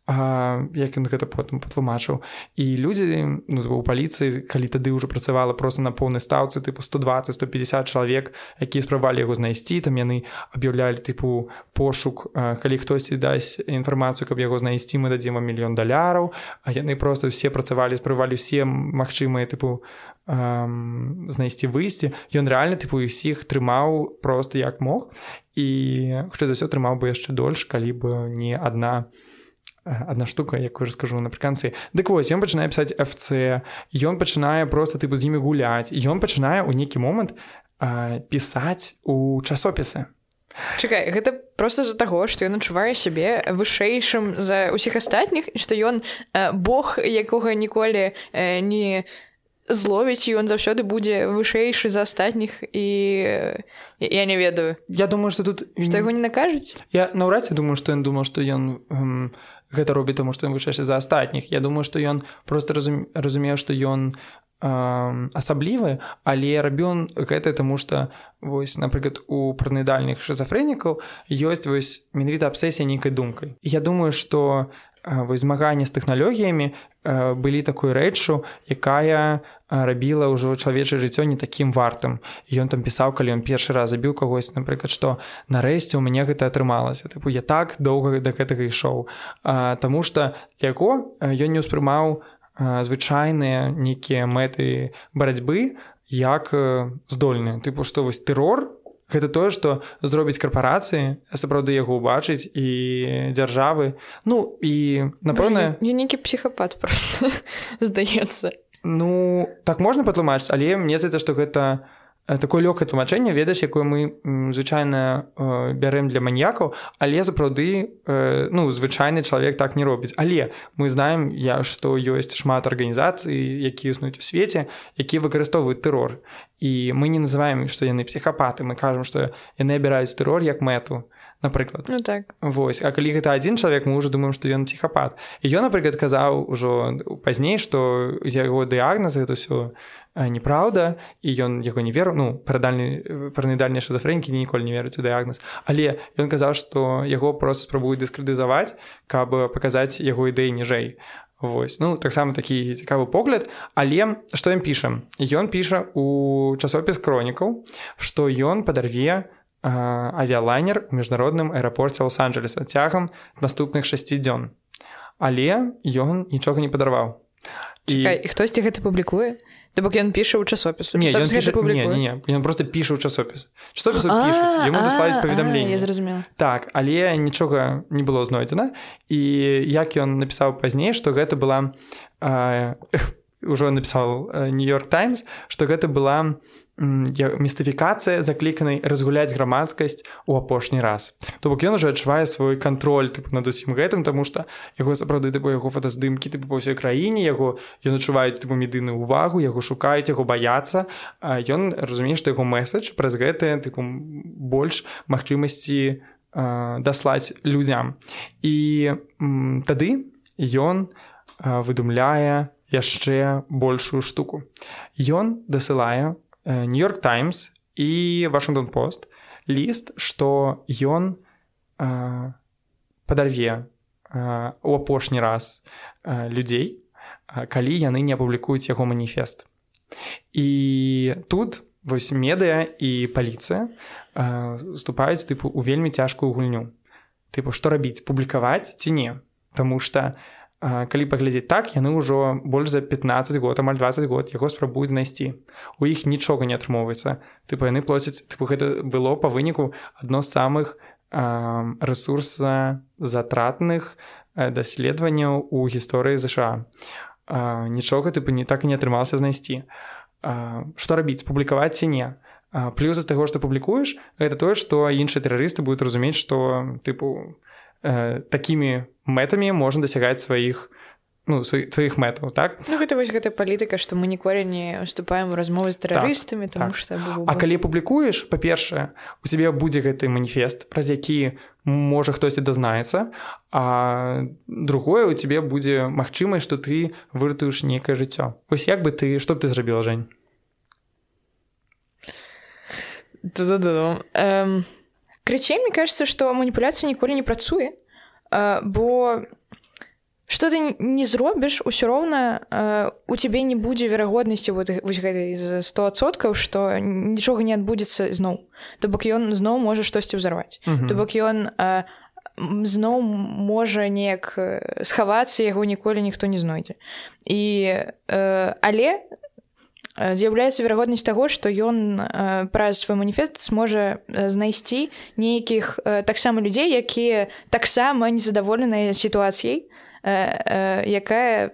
Як ён гэта потым патлумачыў і людзі ну, у паліцыі калі тады ўжо працавала просто на поўнай стаўцы тыпу 120 150 чалавек якія спрабавалі яго знайсці там яны аб'яўлялі тыпу пошук калі хтосьці дасць інфармацыю каб яго знайсці мы дадзім вам мільён даляраў а яны просто все працавалі спрывалі все магчымыя тыпу знайсці выйсці. Ён рэальна тыпу усіх трымаў просто як мог. І хто за ўсё трымаў бы яшчэ дольш калі бы не адна не одна штука як уже скажу напрыканцы. Дык вось ён пачынае пісаць FC ён пачынае просто тыпу з імі гуляць ён пачынае ў нейкі момант пісаць у часопісы. Чакай гэта просто з-за таго што ён адчувае сябе вышэйшым за ўсіх астатніх што ён Бог якога ніколі не зловіць ён заўсёды будзе вышэйшы за астатніх і я не ведаю. Я думаю что тут што яго не накажуць я наўрад ці думаю што ён думаў што ён м, гэта робіць таму што ён вышэйшы за астатніх Я думаю што ён просто разум... разумеў што ён асаблівы але рабіў гэта таму што вось напрыклад у парнайдальных шизафрэнікаў ёсць вось менавіта абсесія нейкай думкай Я думаю што вось змаганне з тэхналогіямі былі такой рэччу якая рабіла ўжо чалавечае жыццё не такім вартым. Ён там пісаў калі ён першы раз забіў кагось напрыклад што нарэшце у мяне гэта атрымалася тыпу я так доўга да гэтага ішоў Таму што яго ён не ўспрымаў звычайныя нейкія мэты барацьбы як здольныя тыпу што вось тэрор гэта тое што зробіць карпорацыі сапраўды яго ўбачыць і дзяржавы. Ну і напэўна не нейкі псіхапат просто здаецца. Ну так можна патлумачыць але мне здаецца што гэта такое лёгкае тлумачэнне ведаць якое мы звычайна бярэм для маньякаў. Але сапраўды ну звычайны чалавек так не робіць. Але мы знаем я што ёсць шмат арганізацый які існуюць у свеце якія выкарыстоўваюць тэрор. І мы не называем што яны псіхапаты. Мы кажам што яны абіраюць тэрор як мэту напрыклад. Ну, так. Восьось а калі гэта адзін чалавек мы уже думаем што ён псіхапат. І ён напрыклад казаў ужо пазней што яго дыягназ это ўсё неправда. І ён яго не веру ну прадальны паранайдальныя шизафрэнкі ніколі не верыць у дыягназ але ён казаў што яго просто спрабуюць дыскрэдызаваць каб паказаць яго ідэі ніжэй Вось ну таксама такі цікавы погляд. Але што ён піша ён піша у часопіс кронікл што ён падарве авіялайнер у міжнародным аэрапорце лос-анджелеса цягам наступных шасці дзён але ён нічога не падарваў і, і хтосьці гэта публікуе бок ён піша ў часопіс ён просто піша ў часопіс часопіс паведамленне зразумела так але нічога не было знойдзена і як ён напісаў пазней што гэта была ўжо напісаў нью-йорк таймс што гэта была містыфікацыя закліканай разгуляць грамадскасць у апошні раз то бок ён уже адчувае свой кантроль тыпу над усім гэтым таму што яго сапраўды тыпу яго фотаздымкі тыпу па ўсёй краіне яго ён адчуваюць тыпу медыны ўвагу яго шукаюць яго баяцца. Ён разумее што яго месседж праз гэтыя тыпу больш магчымасці даслаць людзям. І тады ён выдумляе яшчэ большую штуку. Ён дасылае у нью-йорк таймс і вашингтон пост ліст што ён э, падарве э, у апошні раз э, людзей э, калі яны не апублікуюць яго маніфест. І тут вось медыа і паліцыя уступаюць тыпу у вельмі цяжкую гульню. Тыпу што рабіць публікаваць ці не? Таму што калі паглядзець так яны ўжо больш за 15 год амаль 20 год яго спрабуюць знайсці. У іх нічога не атрымоўваецца. Тыпу яны плоцяць тыпу гэта было па выніку адно з самых ресурса затратных даследаванняў у гісторыі ЗША нічога тыпу не так і не атрымалася знайсці. Што рабіць публікаваць ці не? Плюс з таго што публікуеш гэта тое што іншыя тэрарысты будуць разумець што тыпу э, такімі мэтамі можна дасягаць сваіх ну, сваіх мэтаў так? Ну, гэта вось гэта палітыка што мы ніколі не уступаем размовы з тэрарыстамі так, так. што А калі публікуеш па-першае у цябе будзе гэты маніфест праз які можа хтосьці дазнаецца а другое у цябе будзе магчымасць што ты выратуеш нейкае жыццё ось як бы ты што б ты зрабіла жень? Эм, крычей мне кажется што маніпуляцыя ніколі не працуе бо что ты не зробіш усё роўна э, у цябе не будзе верагоднасці вот, вось гэтай 100соткаў што нічога не адбудзецца зноў то бок ён зноў можа штосьці ўзарваць то бок ён э, зноў можа неяк схавацца яго ніколі ніхто не знойдзе і э, але з'яўляецца верагоднасць таго што ён э, праз свой маніфест зможа знайсці нейкіх э, таксама людзей якія таксама незадаволеныя сітуацыяй Э, э, якая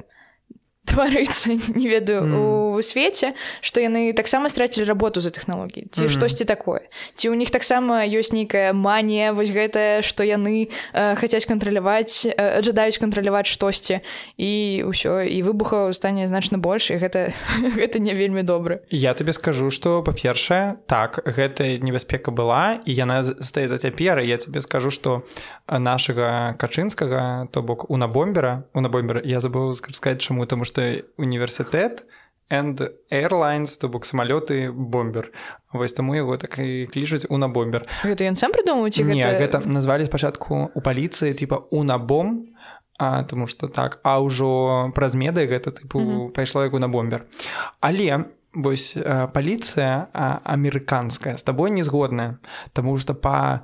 тварыцца не ведаю mm. у свеце што яны таксама страцілі работу за тэхналогіі ці mm штосьці такое? Ці ў них таксама ёсць нейкая манія вось гэтая што яны э, хацяць кантраляваць э, жадаюць кантраляваць штосьці і ўсё і выбухаў стане значна больш і гэта гэта не вельмі добра я табе скажу что па-першае так гэта небяспека была і яна стае за цяпер я тебе скажу что нашага качынскага то бок у набомбера у набомбера я забыл сказать чаму что што універсітэт and airlines то бок самалёты бомбер. Вось таму яго так і клічуць у набомбер гэта ён сам прыдумаў ці не гэта, гэта назвалі спачатку у паліцыі типа у набом а тому что так а ўжо праз меды гэта тыпу mm -hmm. пайшло як у на бомбер але вось паліцыя амерыканская з табой не згодная Таму што па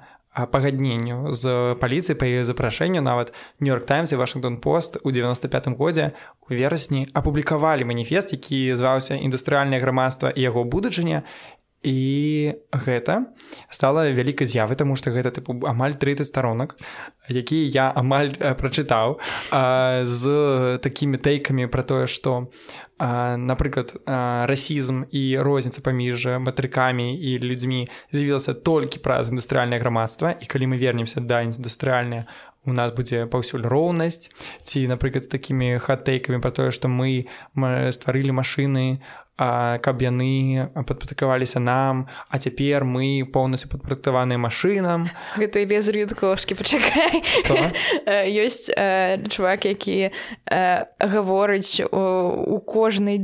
пагадненню з паліцыі па яе запрашэнню нават нью-йорк таймс і вашингтон пост у 95 годзе у верасні апублікавалі маніфест які зваўся індустрыальнае грамадства і яго будучыня і гэта стала вялікай з'явы таму што гэта тыпу амаль 30 старонак які я амаль прачытаў з такімі тэйкамі пра тое што напрыклад расізм і розніца паміж матрыкамі і людзьмі з'явілася толькі праз індустрыальнае грамадства. І калі мы вернемся да індустрыальнае у нас будзе паўсюль роўнасць. Ці напрыклад такімі хатэйкамі пра тое што мы стварылі машыны каб яны падпаткаваліся нам а цяпер мы поўнасцю падпрактаваныя машынам. Гэта лез рюдковскі пачакай. Ёсць чувак які гаворыць у кожнай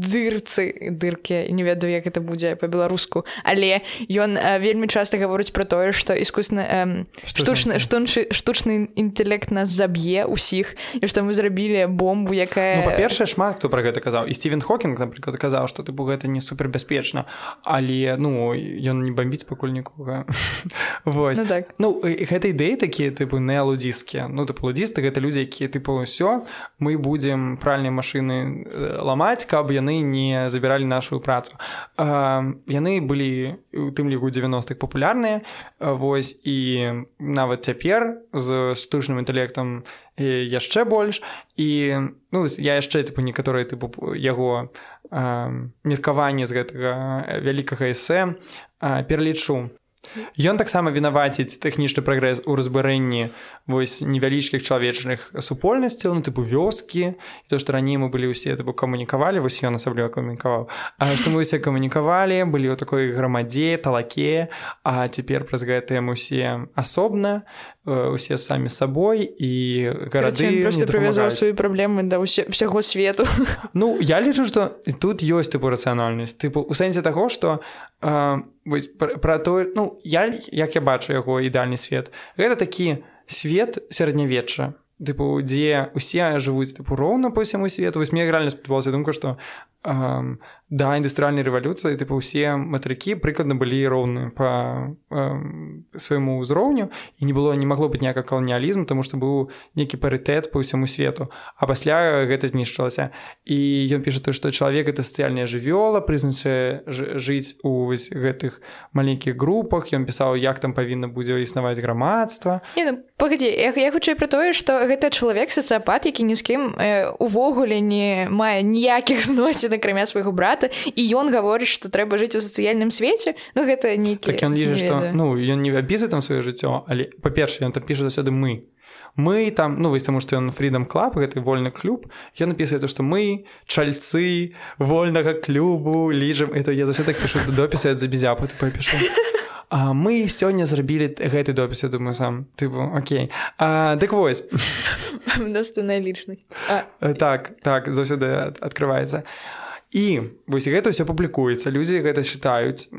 дырцы дыркі не ведаю як это будзе по-беларуску але ён вельмі часта гаворыць про тое что искусна штучны штучны штучны інтэлект нас заб'е усіх і што мы зрабілі бомбу якая ну, па-першае шмат хто про гэта казаў. І Стивен хокінг напрыклад казаў что ты бо гэта не супербяспечна. Але ну ён не бомбіць пакуль нікога. Вось. Ну, так. ну гэта ідэі такія тыпу неалудзіскія ну ты лудзісты гэта людзі якія тыпу ўсё мы будзем пральныя машыны ламаць каб яны яны не забіралі нашу працу. Яны былі у тым ліку 90-х папулярныя вось і нават цяпер з штучным інтэлектам яшчэ больш. І ну я яшчэ тыпу некаторыя тыпу яго меркаванне з гэтага вялікага эсэ пералічу Ён таксама вінаваціць тэхнічны прагрэс у разбурэнні вось невялічкіх чалавечных супольнасцяў ну тыпу вёскі то што раней мы былі ўсе тыпу камунікавалі вось ён асабліва камунікаваў А што мы ўсе камунікавалі былі ў такой грамадзе талаке а цяпер праз гэтыя мы усе асобна усе самі сабой і гарады прывязаў свае праблемы да ўсе ўсяго свету. Ну я лічу што тут ёсць тыпу рацыянальнасць тыпу у сэнсе таго што вось пра то ну я як я бачу яго ідальны свет гэта такі свет сярэднявечча тыпу дзе усе жывуць тыпу роўна по ўсяму свету. Вось мне рэальна спадабалася думка што эм, да індустрыальнай рэвалюцыі тыпу ўсе матрыкі прыкладна былі роўны па свайму ўзроўню і не было не магло быць ніяка каланіялізм тому што быў нейкі парытэт по ўсяму свету. А пасля гэта знішчылася і ён піша то што чалавек это сацыяльная жывёла прызначае жыць у гэтых маленькіх групах ён пісаў як там павінна будзе існаваць грамадства ну, погоди я, я хутчэй пра тое што гэта чалавек сацыяпат які ні з кім э, увогуле не мае ніякіх зносін акрамя свайго брата брата і ён гаворыць што трэба жыць у сацыяльным свеце ну гэта нейкі так ён ліжа што ну ён не абізы там сваё жыццё але па-першае ён там піша заўсёды мы мы там ну вось таму што ён фридам клаб гэты вольны клуб ён напісае то што мы чальцы вольнага клубу ліжам это я заўсёды так пішу допісы за безяпу папішу А мы сёння зрабілі гэты допіс я думаю сам тыпу Окей. А, дык вось наступная лічнасць так так заўсёды открываецца а і вось гэта ўсё публікуецца людзі гэта чытаюць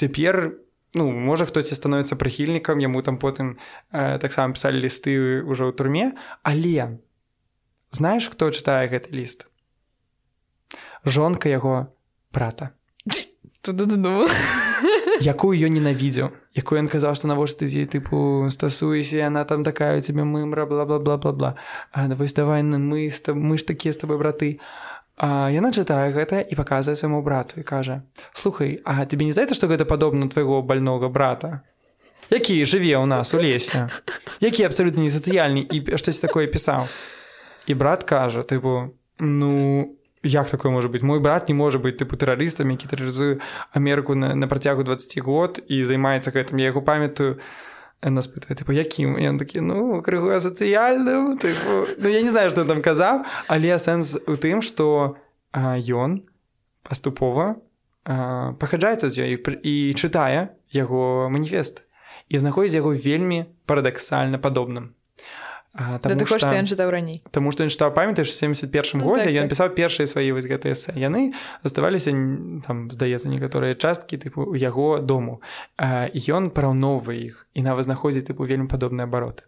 цяпер ну можа хтосьці становіцца прыхільнікам яму там потым э, таксама пісалі лісты ўжо ў турме але знаеш хто чытае гэты ліст жонка яго брата. Якую ён ненавідзеў якую ён казаў што навошта з ей тыпу стасуйся яна там такая у тебе мымра бла бла бла бла бла вось давай мы мы ж такія з тобой браты а яна чытае гэта і паказвае свайму брату і кажа слухай а тебе не здаецца што гэта падобна твайго больнога брата? Які жыве ў нас у лесе? Які абсалютна не сацыяльны і штось такое пісаў і брат кажа тыпу ну як такое можа быць мой брат не можа быць тыпу тэрарыстам які тэрарызуе Амерыку на, на працягу 20 год і займаецца гэтым я яго памятаю нас пытае тыпу якім ён такі ну крыгу сацыяльным ну я не знаю што там казаў але сэнс у тым што ён паступова пахаджаецца з ёй і чытае яго маніфест і знаходзіць яго вельмі парадаксальна падобным Таму што ён чытаў раней Таму што ён чытаў памятаеш 71 ну, годзе так, ён так. пісаў першыя свае вось гэтыя эсэ яны заставаліся там здаецца некаторыя часткі тыпу у яго дому. Ён параўноўвае іх і нават знаходзіць тыпу вельмі падобныя абароты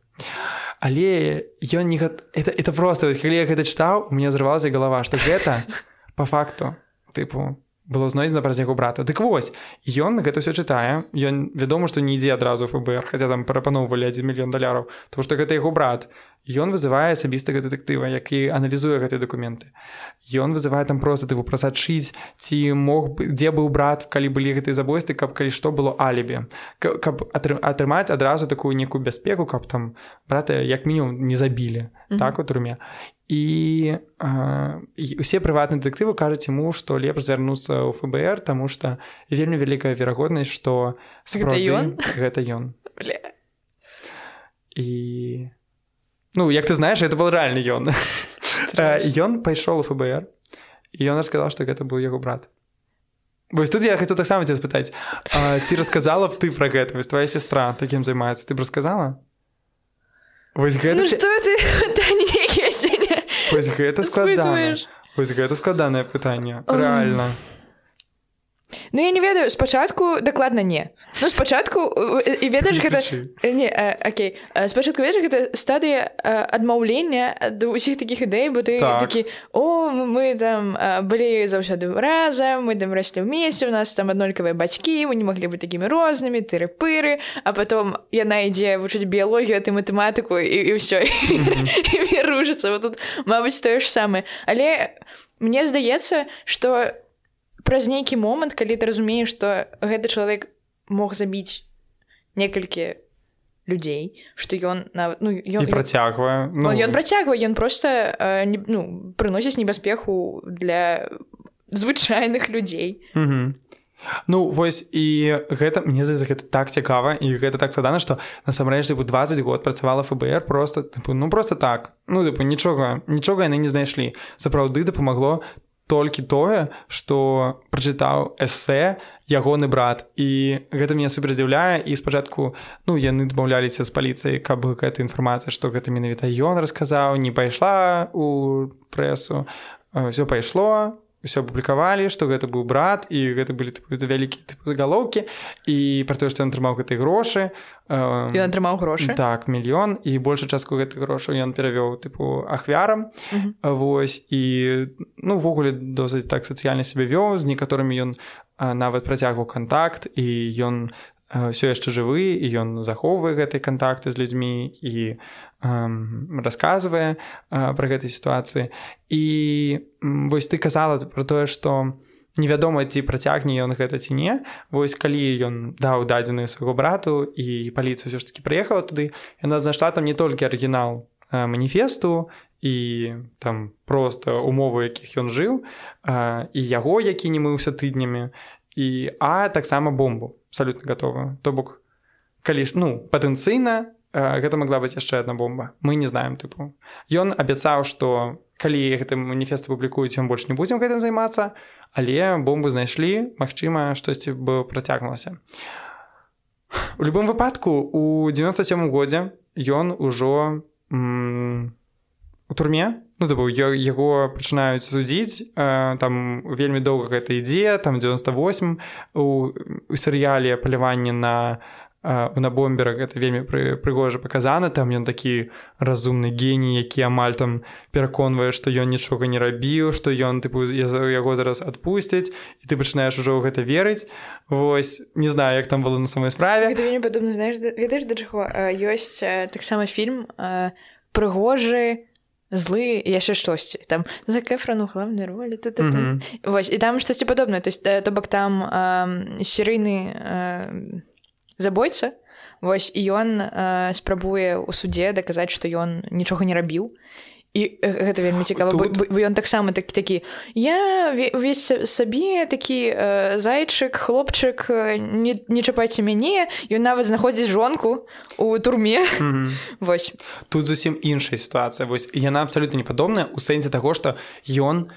але ён не это, это просто калі я гэта чытаў у меня зрывалася галава што гэта по факту тыпу было знойдзена праз яго брата. Дык вось ён гэта ўсё чытае ён вядома што не ідзе адразу ФБР хаця там прапаноўвалі 1 мільён даляраў тому што гэта яго брат. Ён вызывае асабістага дэтэктыва які аналізуе гэтыя дакументы ён вызывае там просто тыпу прасачыць ці мог бы дзе быў брат калі былі гэтыя забойствы каб калі што было алібе каб атрымаць адразу такую некую бяспеку каб там брата як мінімум не забілі mm -hmm. так у турме і усе прыватныя дэтэктывы кажуць яму што лепш звярнуцца ў ФБР таму што вельмі вялікая верагоднасць што ён гэта ён і ну як ты знаеш это был рэальны ён ён пайшоў у ФБР і ён расказаў што гэта быў яго брат Вось тут я хацеў таксама ця спытаць ці расказала б ты пра гэта вось твоя сестра такім займаецца ты б расказала Вось гэта ну, ты... Вось гэта складана. Вось гэта складанае пытанне. Рэальна. Ну я не ведаю спачатку дакладна не. Ну спачатку і ведаеш гэта не Окей. Спачатку ведаеш гэта стадыя адмаўлення ад усіх такіх ідэй бо ты так. такі о мы там былі заўсёды разам мы там раслі ўмесце у нас там аднолькавыя бацькі мы не маглі быць такімі рознымі тыры пыры а потом яна ідзе вучыць біялогію ты матэматыку і, і ўсё ружыцца вот тут Мабыць тое ж самае але мне здаецца что праз нейкі момант калі ты разумееш што гэты чалавек мог забіць некалькі людзей што ён на ну, ён працягвае ну... ён працягвае ён просто э, не, ну, прыносіць небяспеху для звычайных людзей. Mm -hmm. Ну вось і гэта мне за гэта так цікава і гэта так складана што насамрэч бы 20 год працавала ФБР просто тыпу, ну просто так. Ну тыпу, нічога нічога яны не знайшлі. Сапраўды дапамагло толькі тое што прачытаў эсэ ягоны брат і гэта мяне суперздзіўляе і спачатку ну яны дамаўляліся з паліцыяй каб гэта інфармацыя што гэта менавіта ён расказаў не пайшла у прэсу. Все пайшло ўсё апублікавалі што гэта быў брат і гэта былі вялікія загалоўкі і пра тое што ён атрымаў гэтыя грошы ён атрымаў грошы так мільён і большую частку гэтых грошаў ён перавёў тыпу ахвярам. Вось і ну увогуле досыць так сацыяльна сябе вёў з некаторымі ён нават працягваў контакт і ён ўсё яшчэ жывы і ён захоўвае гэтыя кантакты з людзьмі і расказвае пра гэтай сітуацыі. І вось ты казала про тое што невядома ці працягне ён гэта ці не. Вось калі ён даў дадзены свайго брату і паліцыя ўсё ж таки прыехала туды яна знайшла там не толькі арыгінал маніфесту і там просто умовы якіх ён жыў і яго які не мыўся тыднямі і а таксама бомбу абсолютно готова то бок калі ж ну патэнцыйна гэта могла быць яшчэ одна бомба. Мы не знаем тыпу. Ён абяцаў что калі гэты маніфест публікуюць ён больш не будзем гэтым займацца але бомбу знайшлі Мачыма штосьці бы працягнулася. У любым выпадку у 97 годзе ён ужо у турме ну быў яго пачынаюць судзіць э, там вельмі доўга гэта ідзе там 98 у, у серыяле паляванне на у на бомберах гэта вельмі пры, прыгожа паказана там ён такі разумны геній які амаль там пераконвае што ён нічога не рабіў што ён тыпу яго зараз адпусцяць і ты пачынаеш ужо ў гэта верыць. Вось не знаю як там было на самой справе. Падобна знаеш ведаеш да чаго? Ёсць таксама фільм прыгожы злы яшчэ штосьці там за кэфрану главной ролі mm -hmm. Вось і там штосьці падобнае то есть то бок там серыйны забойца Вось і ён спрабуе ў суде даказаць што ён нічога не рабіў і гэта вельмі цікава Тут... ён таксама такі такі я увесь сабе такі э, зайчык хлопчык не, не чапайце мяне ён нават знаходзіць жонку у турме mm -hmm. Вось тут зусім іншая сітуацыя вось яна абсалютна не падобная у сэнсе таго што ён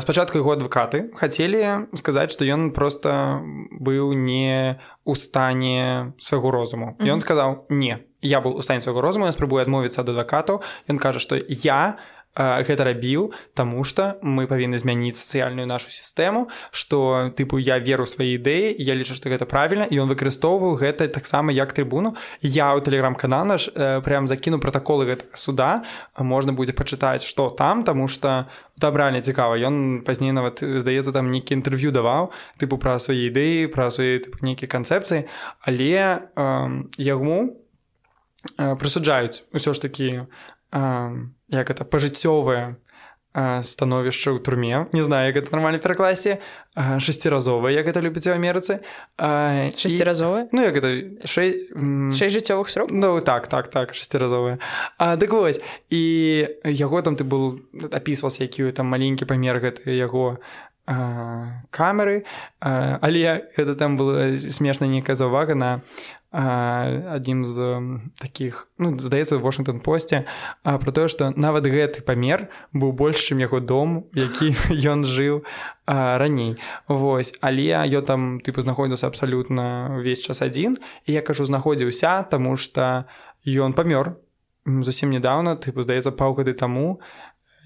спачатку яго адвакаты хацелі сказаць што ён просто быў не у стане свайго розуму. Mm -hmm. ён сказаў не я был у стане свайго розуму спрабую адмовіцца ад адвакатаў ён кажа што я гэта рабіў таму што мы павінны змяніць сацыяльную нашу сістэму што тыпу я веру свае ідэі я лічу што гэта правільна і ён выкарыстоўваў гэта таксама як трыбуну я ў тэлеграм-канал наш прям закіну пратаколы гэтага суда можна будзе пачытаць што там таму што дабральна цікава ён пазней нават здаецца там нейкі інтэрв'ю даваў тыпу пра свае ідэі пра свае нейкія канцэпцыі але э, яму э, прысуджаюць усё ж такі як это пажыццёвае становішча ў турме. Не знаю як это нармальна перакласе шасціразовая як это любіць у Амерыцы. Шасціразовая Ну як это жыццёвых срок Ну так так так шасціразовая дык вось і яго там ты был апісвался якію там маленькі памер гэты яго камеры. Але это там было смешна нейкая заўвага на адзін з таких ну, здаецца Вашингтон посце про тое што нават гэты памер быў больш чым яго дом які ён жыў раней. Вось. Але я там тыпу знаходзіўся абсалютна ўвесь час адзін і я кажу знаходзіўся таму што ён памёр зусім нядаўна тыпу здаецца паўгады таму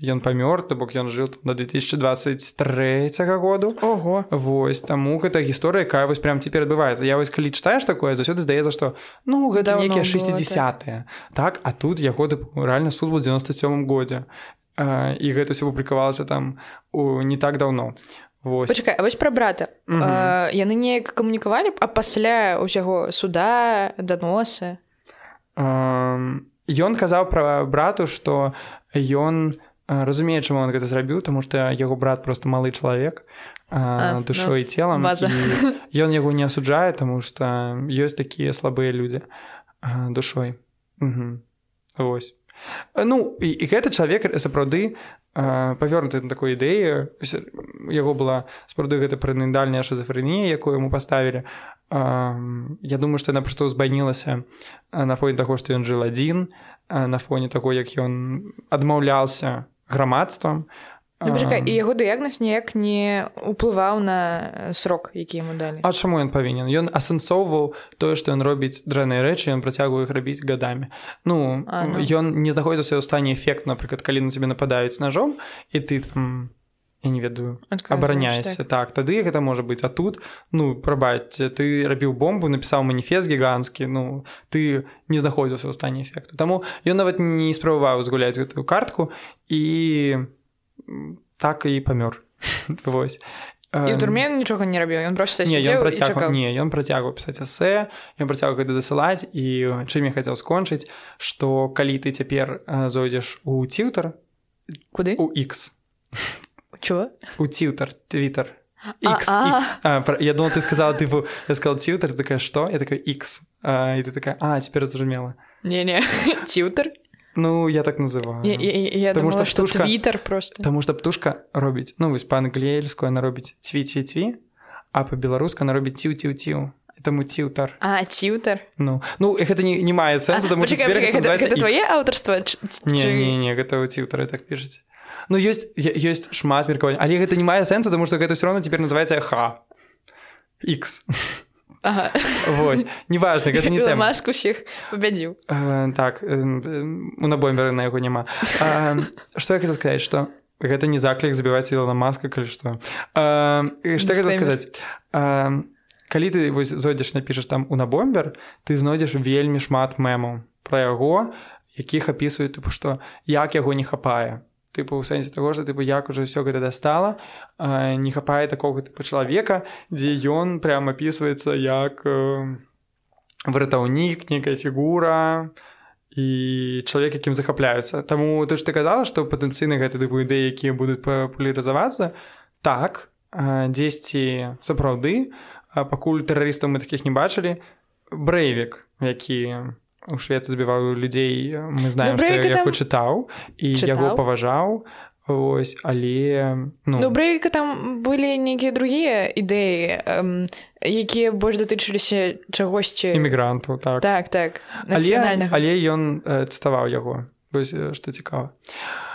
ён памёр то бок ён жыў на 2023 году. Ого. Вось таму гэта гісторыя якая вось прям цяпер адбываецца. Я вось калі чытаеш такое заўсёды здаецца што ну гэта нейкія 60 так. так а тут яго рэальна суд был 97 годзе. І гэта все публікавалася там у не так даўно. Почакай, вось пра брата. Яны неяк камунікавалі а пасля ўсяго суда даносы? Ён казаў пра брату што ён разумее чаму он гэта зрабіў тому что яго брат просто малы чалавек душой ну, целам ён яго не асуджае тому что ёсць такія слабыя людзі душой. Вось. Ну і, і гэты чалавек сапраўды павёрнуты на такой ідэі яго была сапраўды гэта прынадальная шизофрэнія якую яму паставілі Я думаю што яна проста ўзбайнілася на фоне таго што ён жыл адзін на фоне таго як ён адмаўлялся грамадствам ну, і яго дыягназ ніяк не уплываў на срок які яму далі А чаму ён павінен ён асэнсоўваў тое што ён робіць дрэнныя рэчы ён працягвае іх рабіць гадамі ну ён ну. не знаходзіўся ў стане эфект напрыклад калі на цябе нападаюць ножом і ты там я не ведаю абараняешся так. тады гэта можа быць а тут ну прабаць ты рабіў бомбу напісаў маніфест гіганцкі ну ты не знаходзіўся ў стане эфекту Таму ён нават не спрабаваў згуляць гэтую картку і так і памёр Вось і ў турме нічога не рабіў ён просто не ён працягваў не ён працягваў пісаць эсэ ён працягваў гэта дасылаць і чым я хацеў скончыць што калі ты цяпер зойдзеш у ціўтар куды? у X Чего? У Тьютер, Твиттер. X, а, X. А, я думал, ты сказала, типа, я сказал Тьютер, ты такая, что? Я такая, X. А, и ты такая, а, теперь разумела. Не-не, Тьютер? Ну, я так называю. Я, я, я Потому думала, что птушка, Твиттер просто. Потому что птушка робить, ну, вось по-английски она робить тви-тви-тви, а по-белорусски она робить тиу-тиу-тиу. Этому тьютер. А, тьютер? Ну, ну, это не, не мае сенсу, а, потому что теперь это называется Это твое авторство? Не-не-не, это у тьютера так пишете. Ну ёсць ёсць шмат меркавання але гэта не мае сэнсу тому что гэта все равно теперь называется х. X ага. Вось неважно гэта не маску усіх убядзіў э, так э, у набомберы на яго няма что я хотел сказать что гэта не заклік забіваць Ілона маска калі што что? Хотел сказать? Калі ты вось зойдзеш напішаш там у набомбер ты знойдзеш вельмі шмат мемаў пра яго якіх апісваюць тыпу што як яго не хапае тыпу ў сэнсе таго што тыпу як уже ўсё гэта дастала не хапае такога тыпу чалавека дзе ён прям апісваецца як выратаўнік некая фігура і чалавек якім захапляюцца Таму ты ж ты казала што патэнцыйна гэта тыпу ідэі якія будуць папулярызавацца так дзесьці сапраўды пакуль тэрарыстаў мы такіх не бачылі брэйвік які у швецы збіваў людзей мы знаем ну, я там... чытаў і чытаў? яго паважаў ось але ну... ну брэйка там былі нейкія другія ідэі эм, якія больш датычыліся чагосьці. Эмігрантаў так. Так так але, але ён цставаў яго. Вось што цікава. а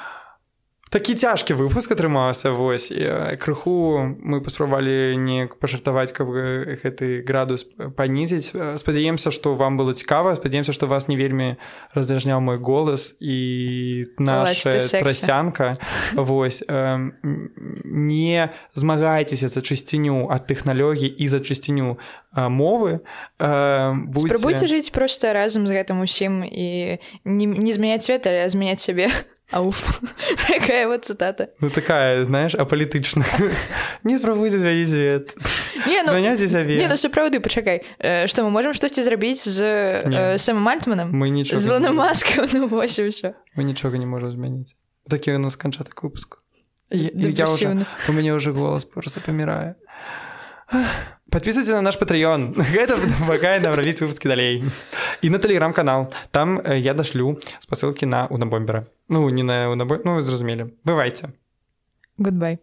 такі цяжкі выпуск атрымаўся вось крыху мы паспрабавалі не пажартаваць каб гэты градус панізіць спадзяемся што вам было цікава спадзяемся што вас не вельмі раздражняў мой голас і наша трасянка вось не змагайцеся за чысціню ад тэхналогій і за чысціню мовы. Спрабуйце жыць проста разам з гэтым усім і не, не змяняць свет але змяняць сябе Ауф. такая вот цитата. Ну такая, знаешь, аполитичная. Не спробуйте звонить свет. Не, ну, Звоняйте себе. Не, ну все правда, почекай. Что, мы можем что-то сделать с э, Сэмом Альтманом? Мы ничего С Лоном Маском, ну вось и все. Мы ничего не можем изменить. Такие у нас кончаток выпуск. Я, я уже, у меня уже голос просто помирает. Подписывайтесь на наш патreon гэта памагае нам рабіць выпускі далей і на тэлеграм-канал там э, я дашлю спасылкі на унабомбера. Ну не на унабо ну зразумелі бывайце goodbye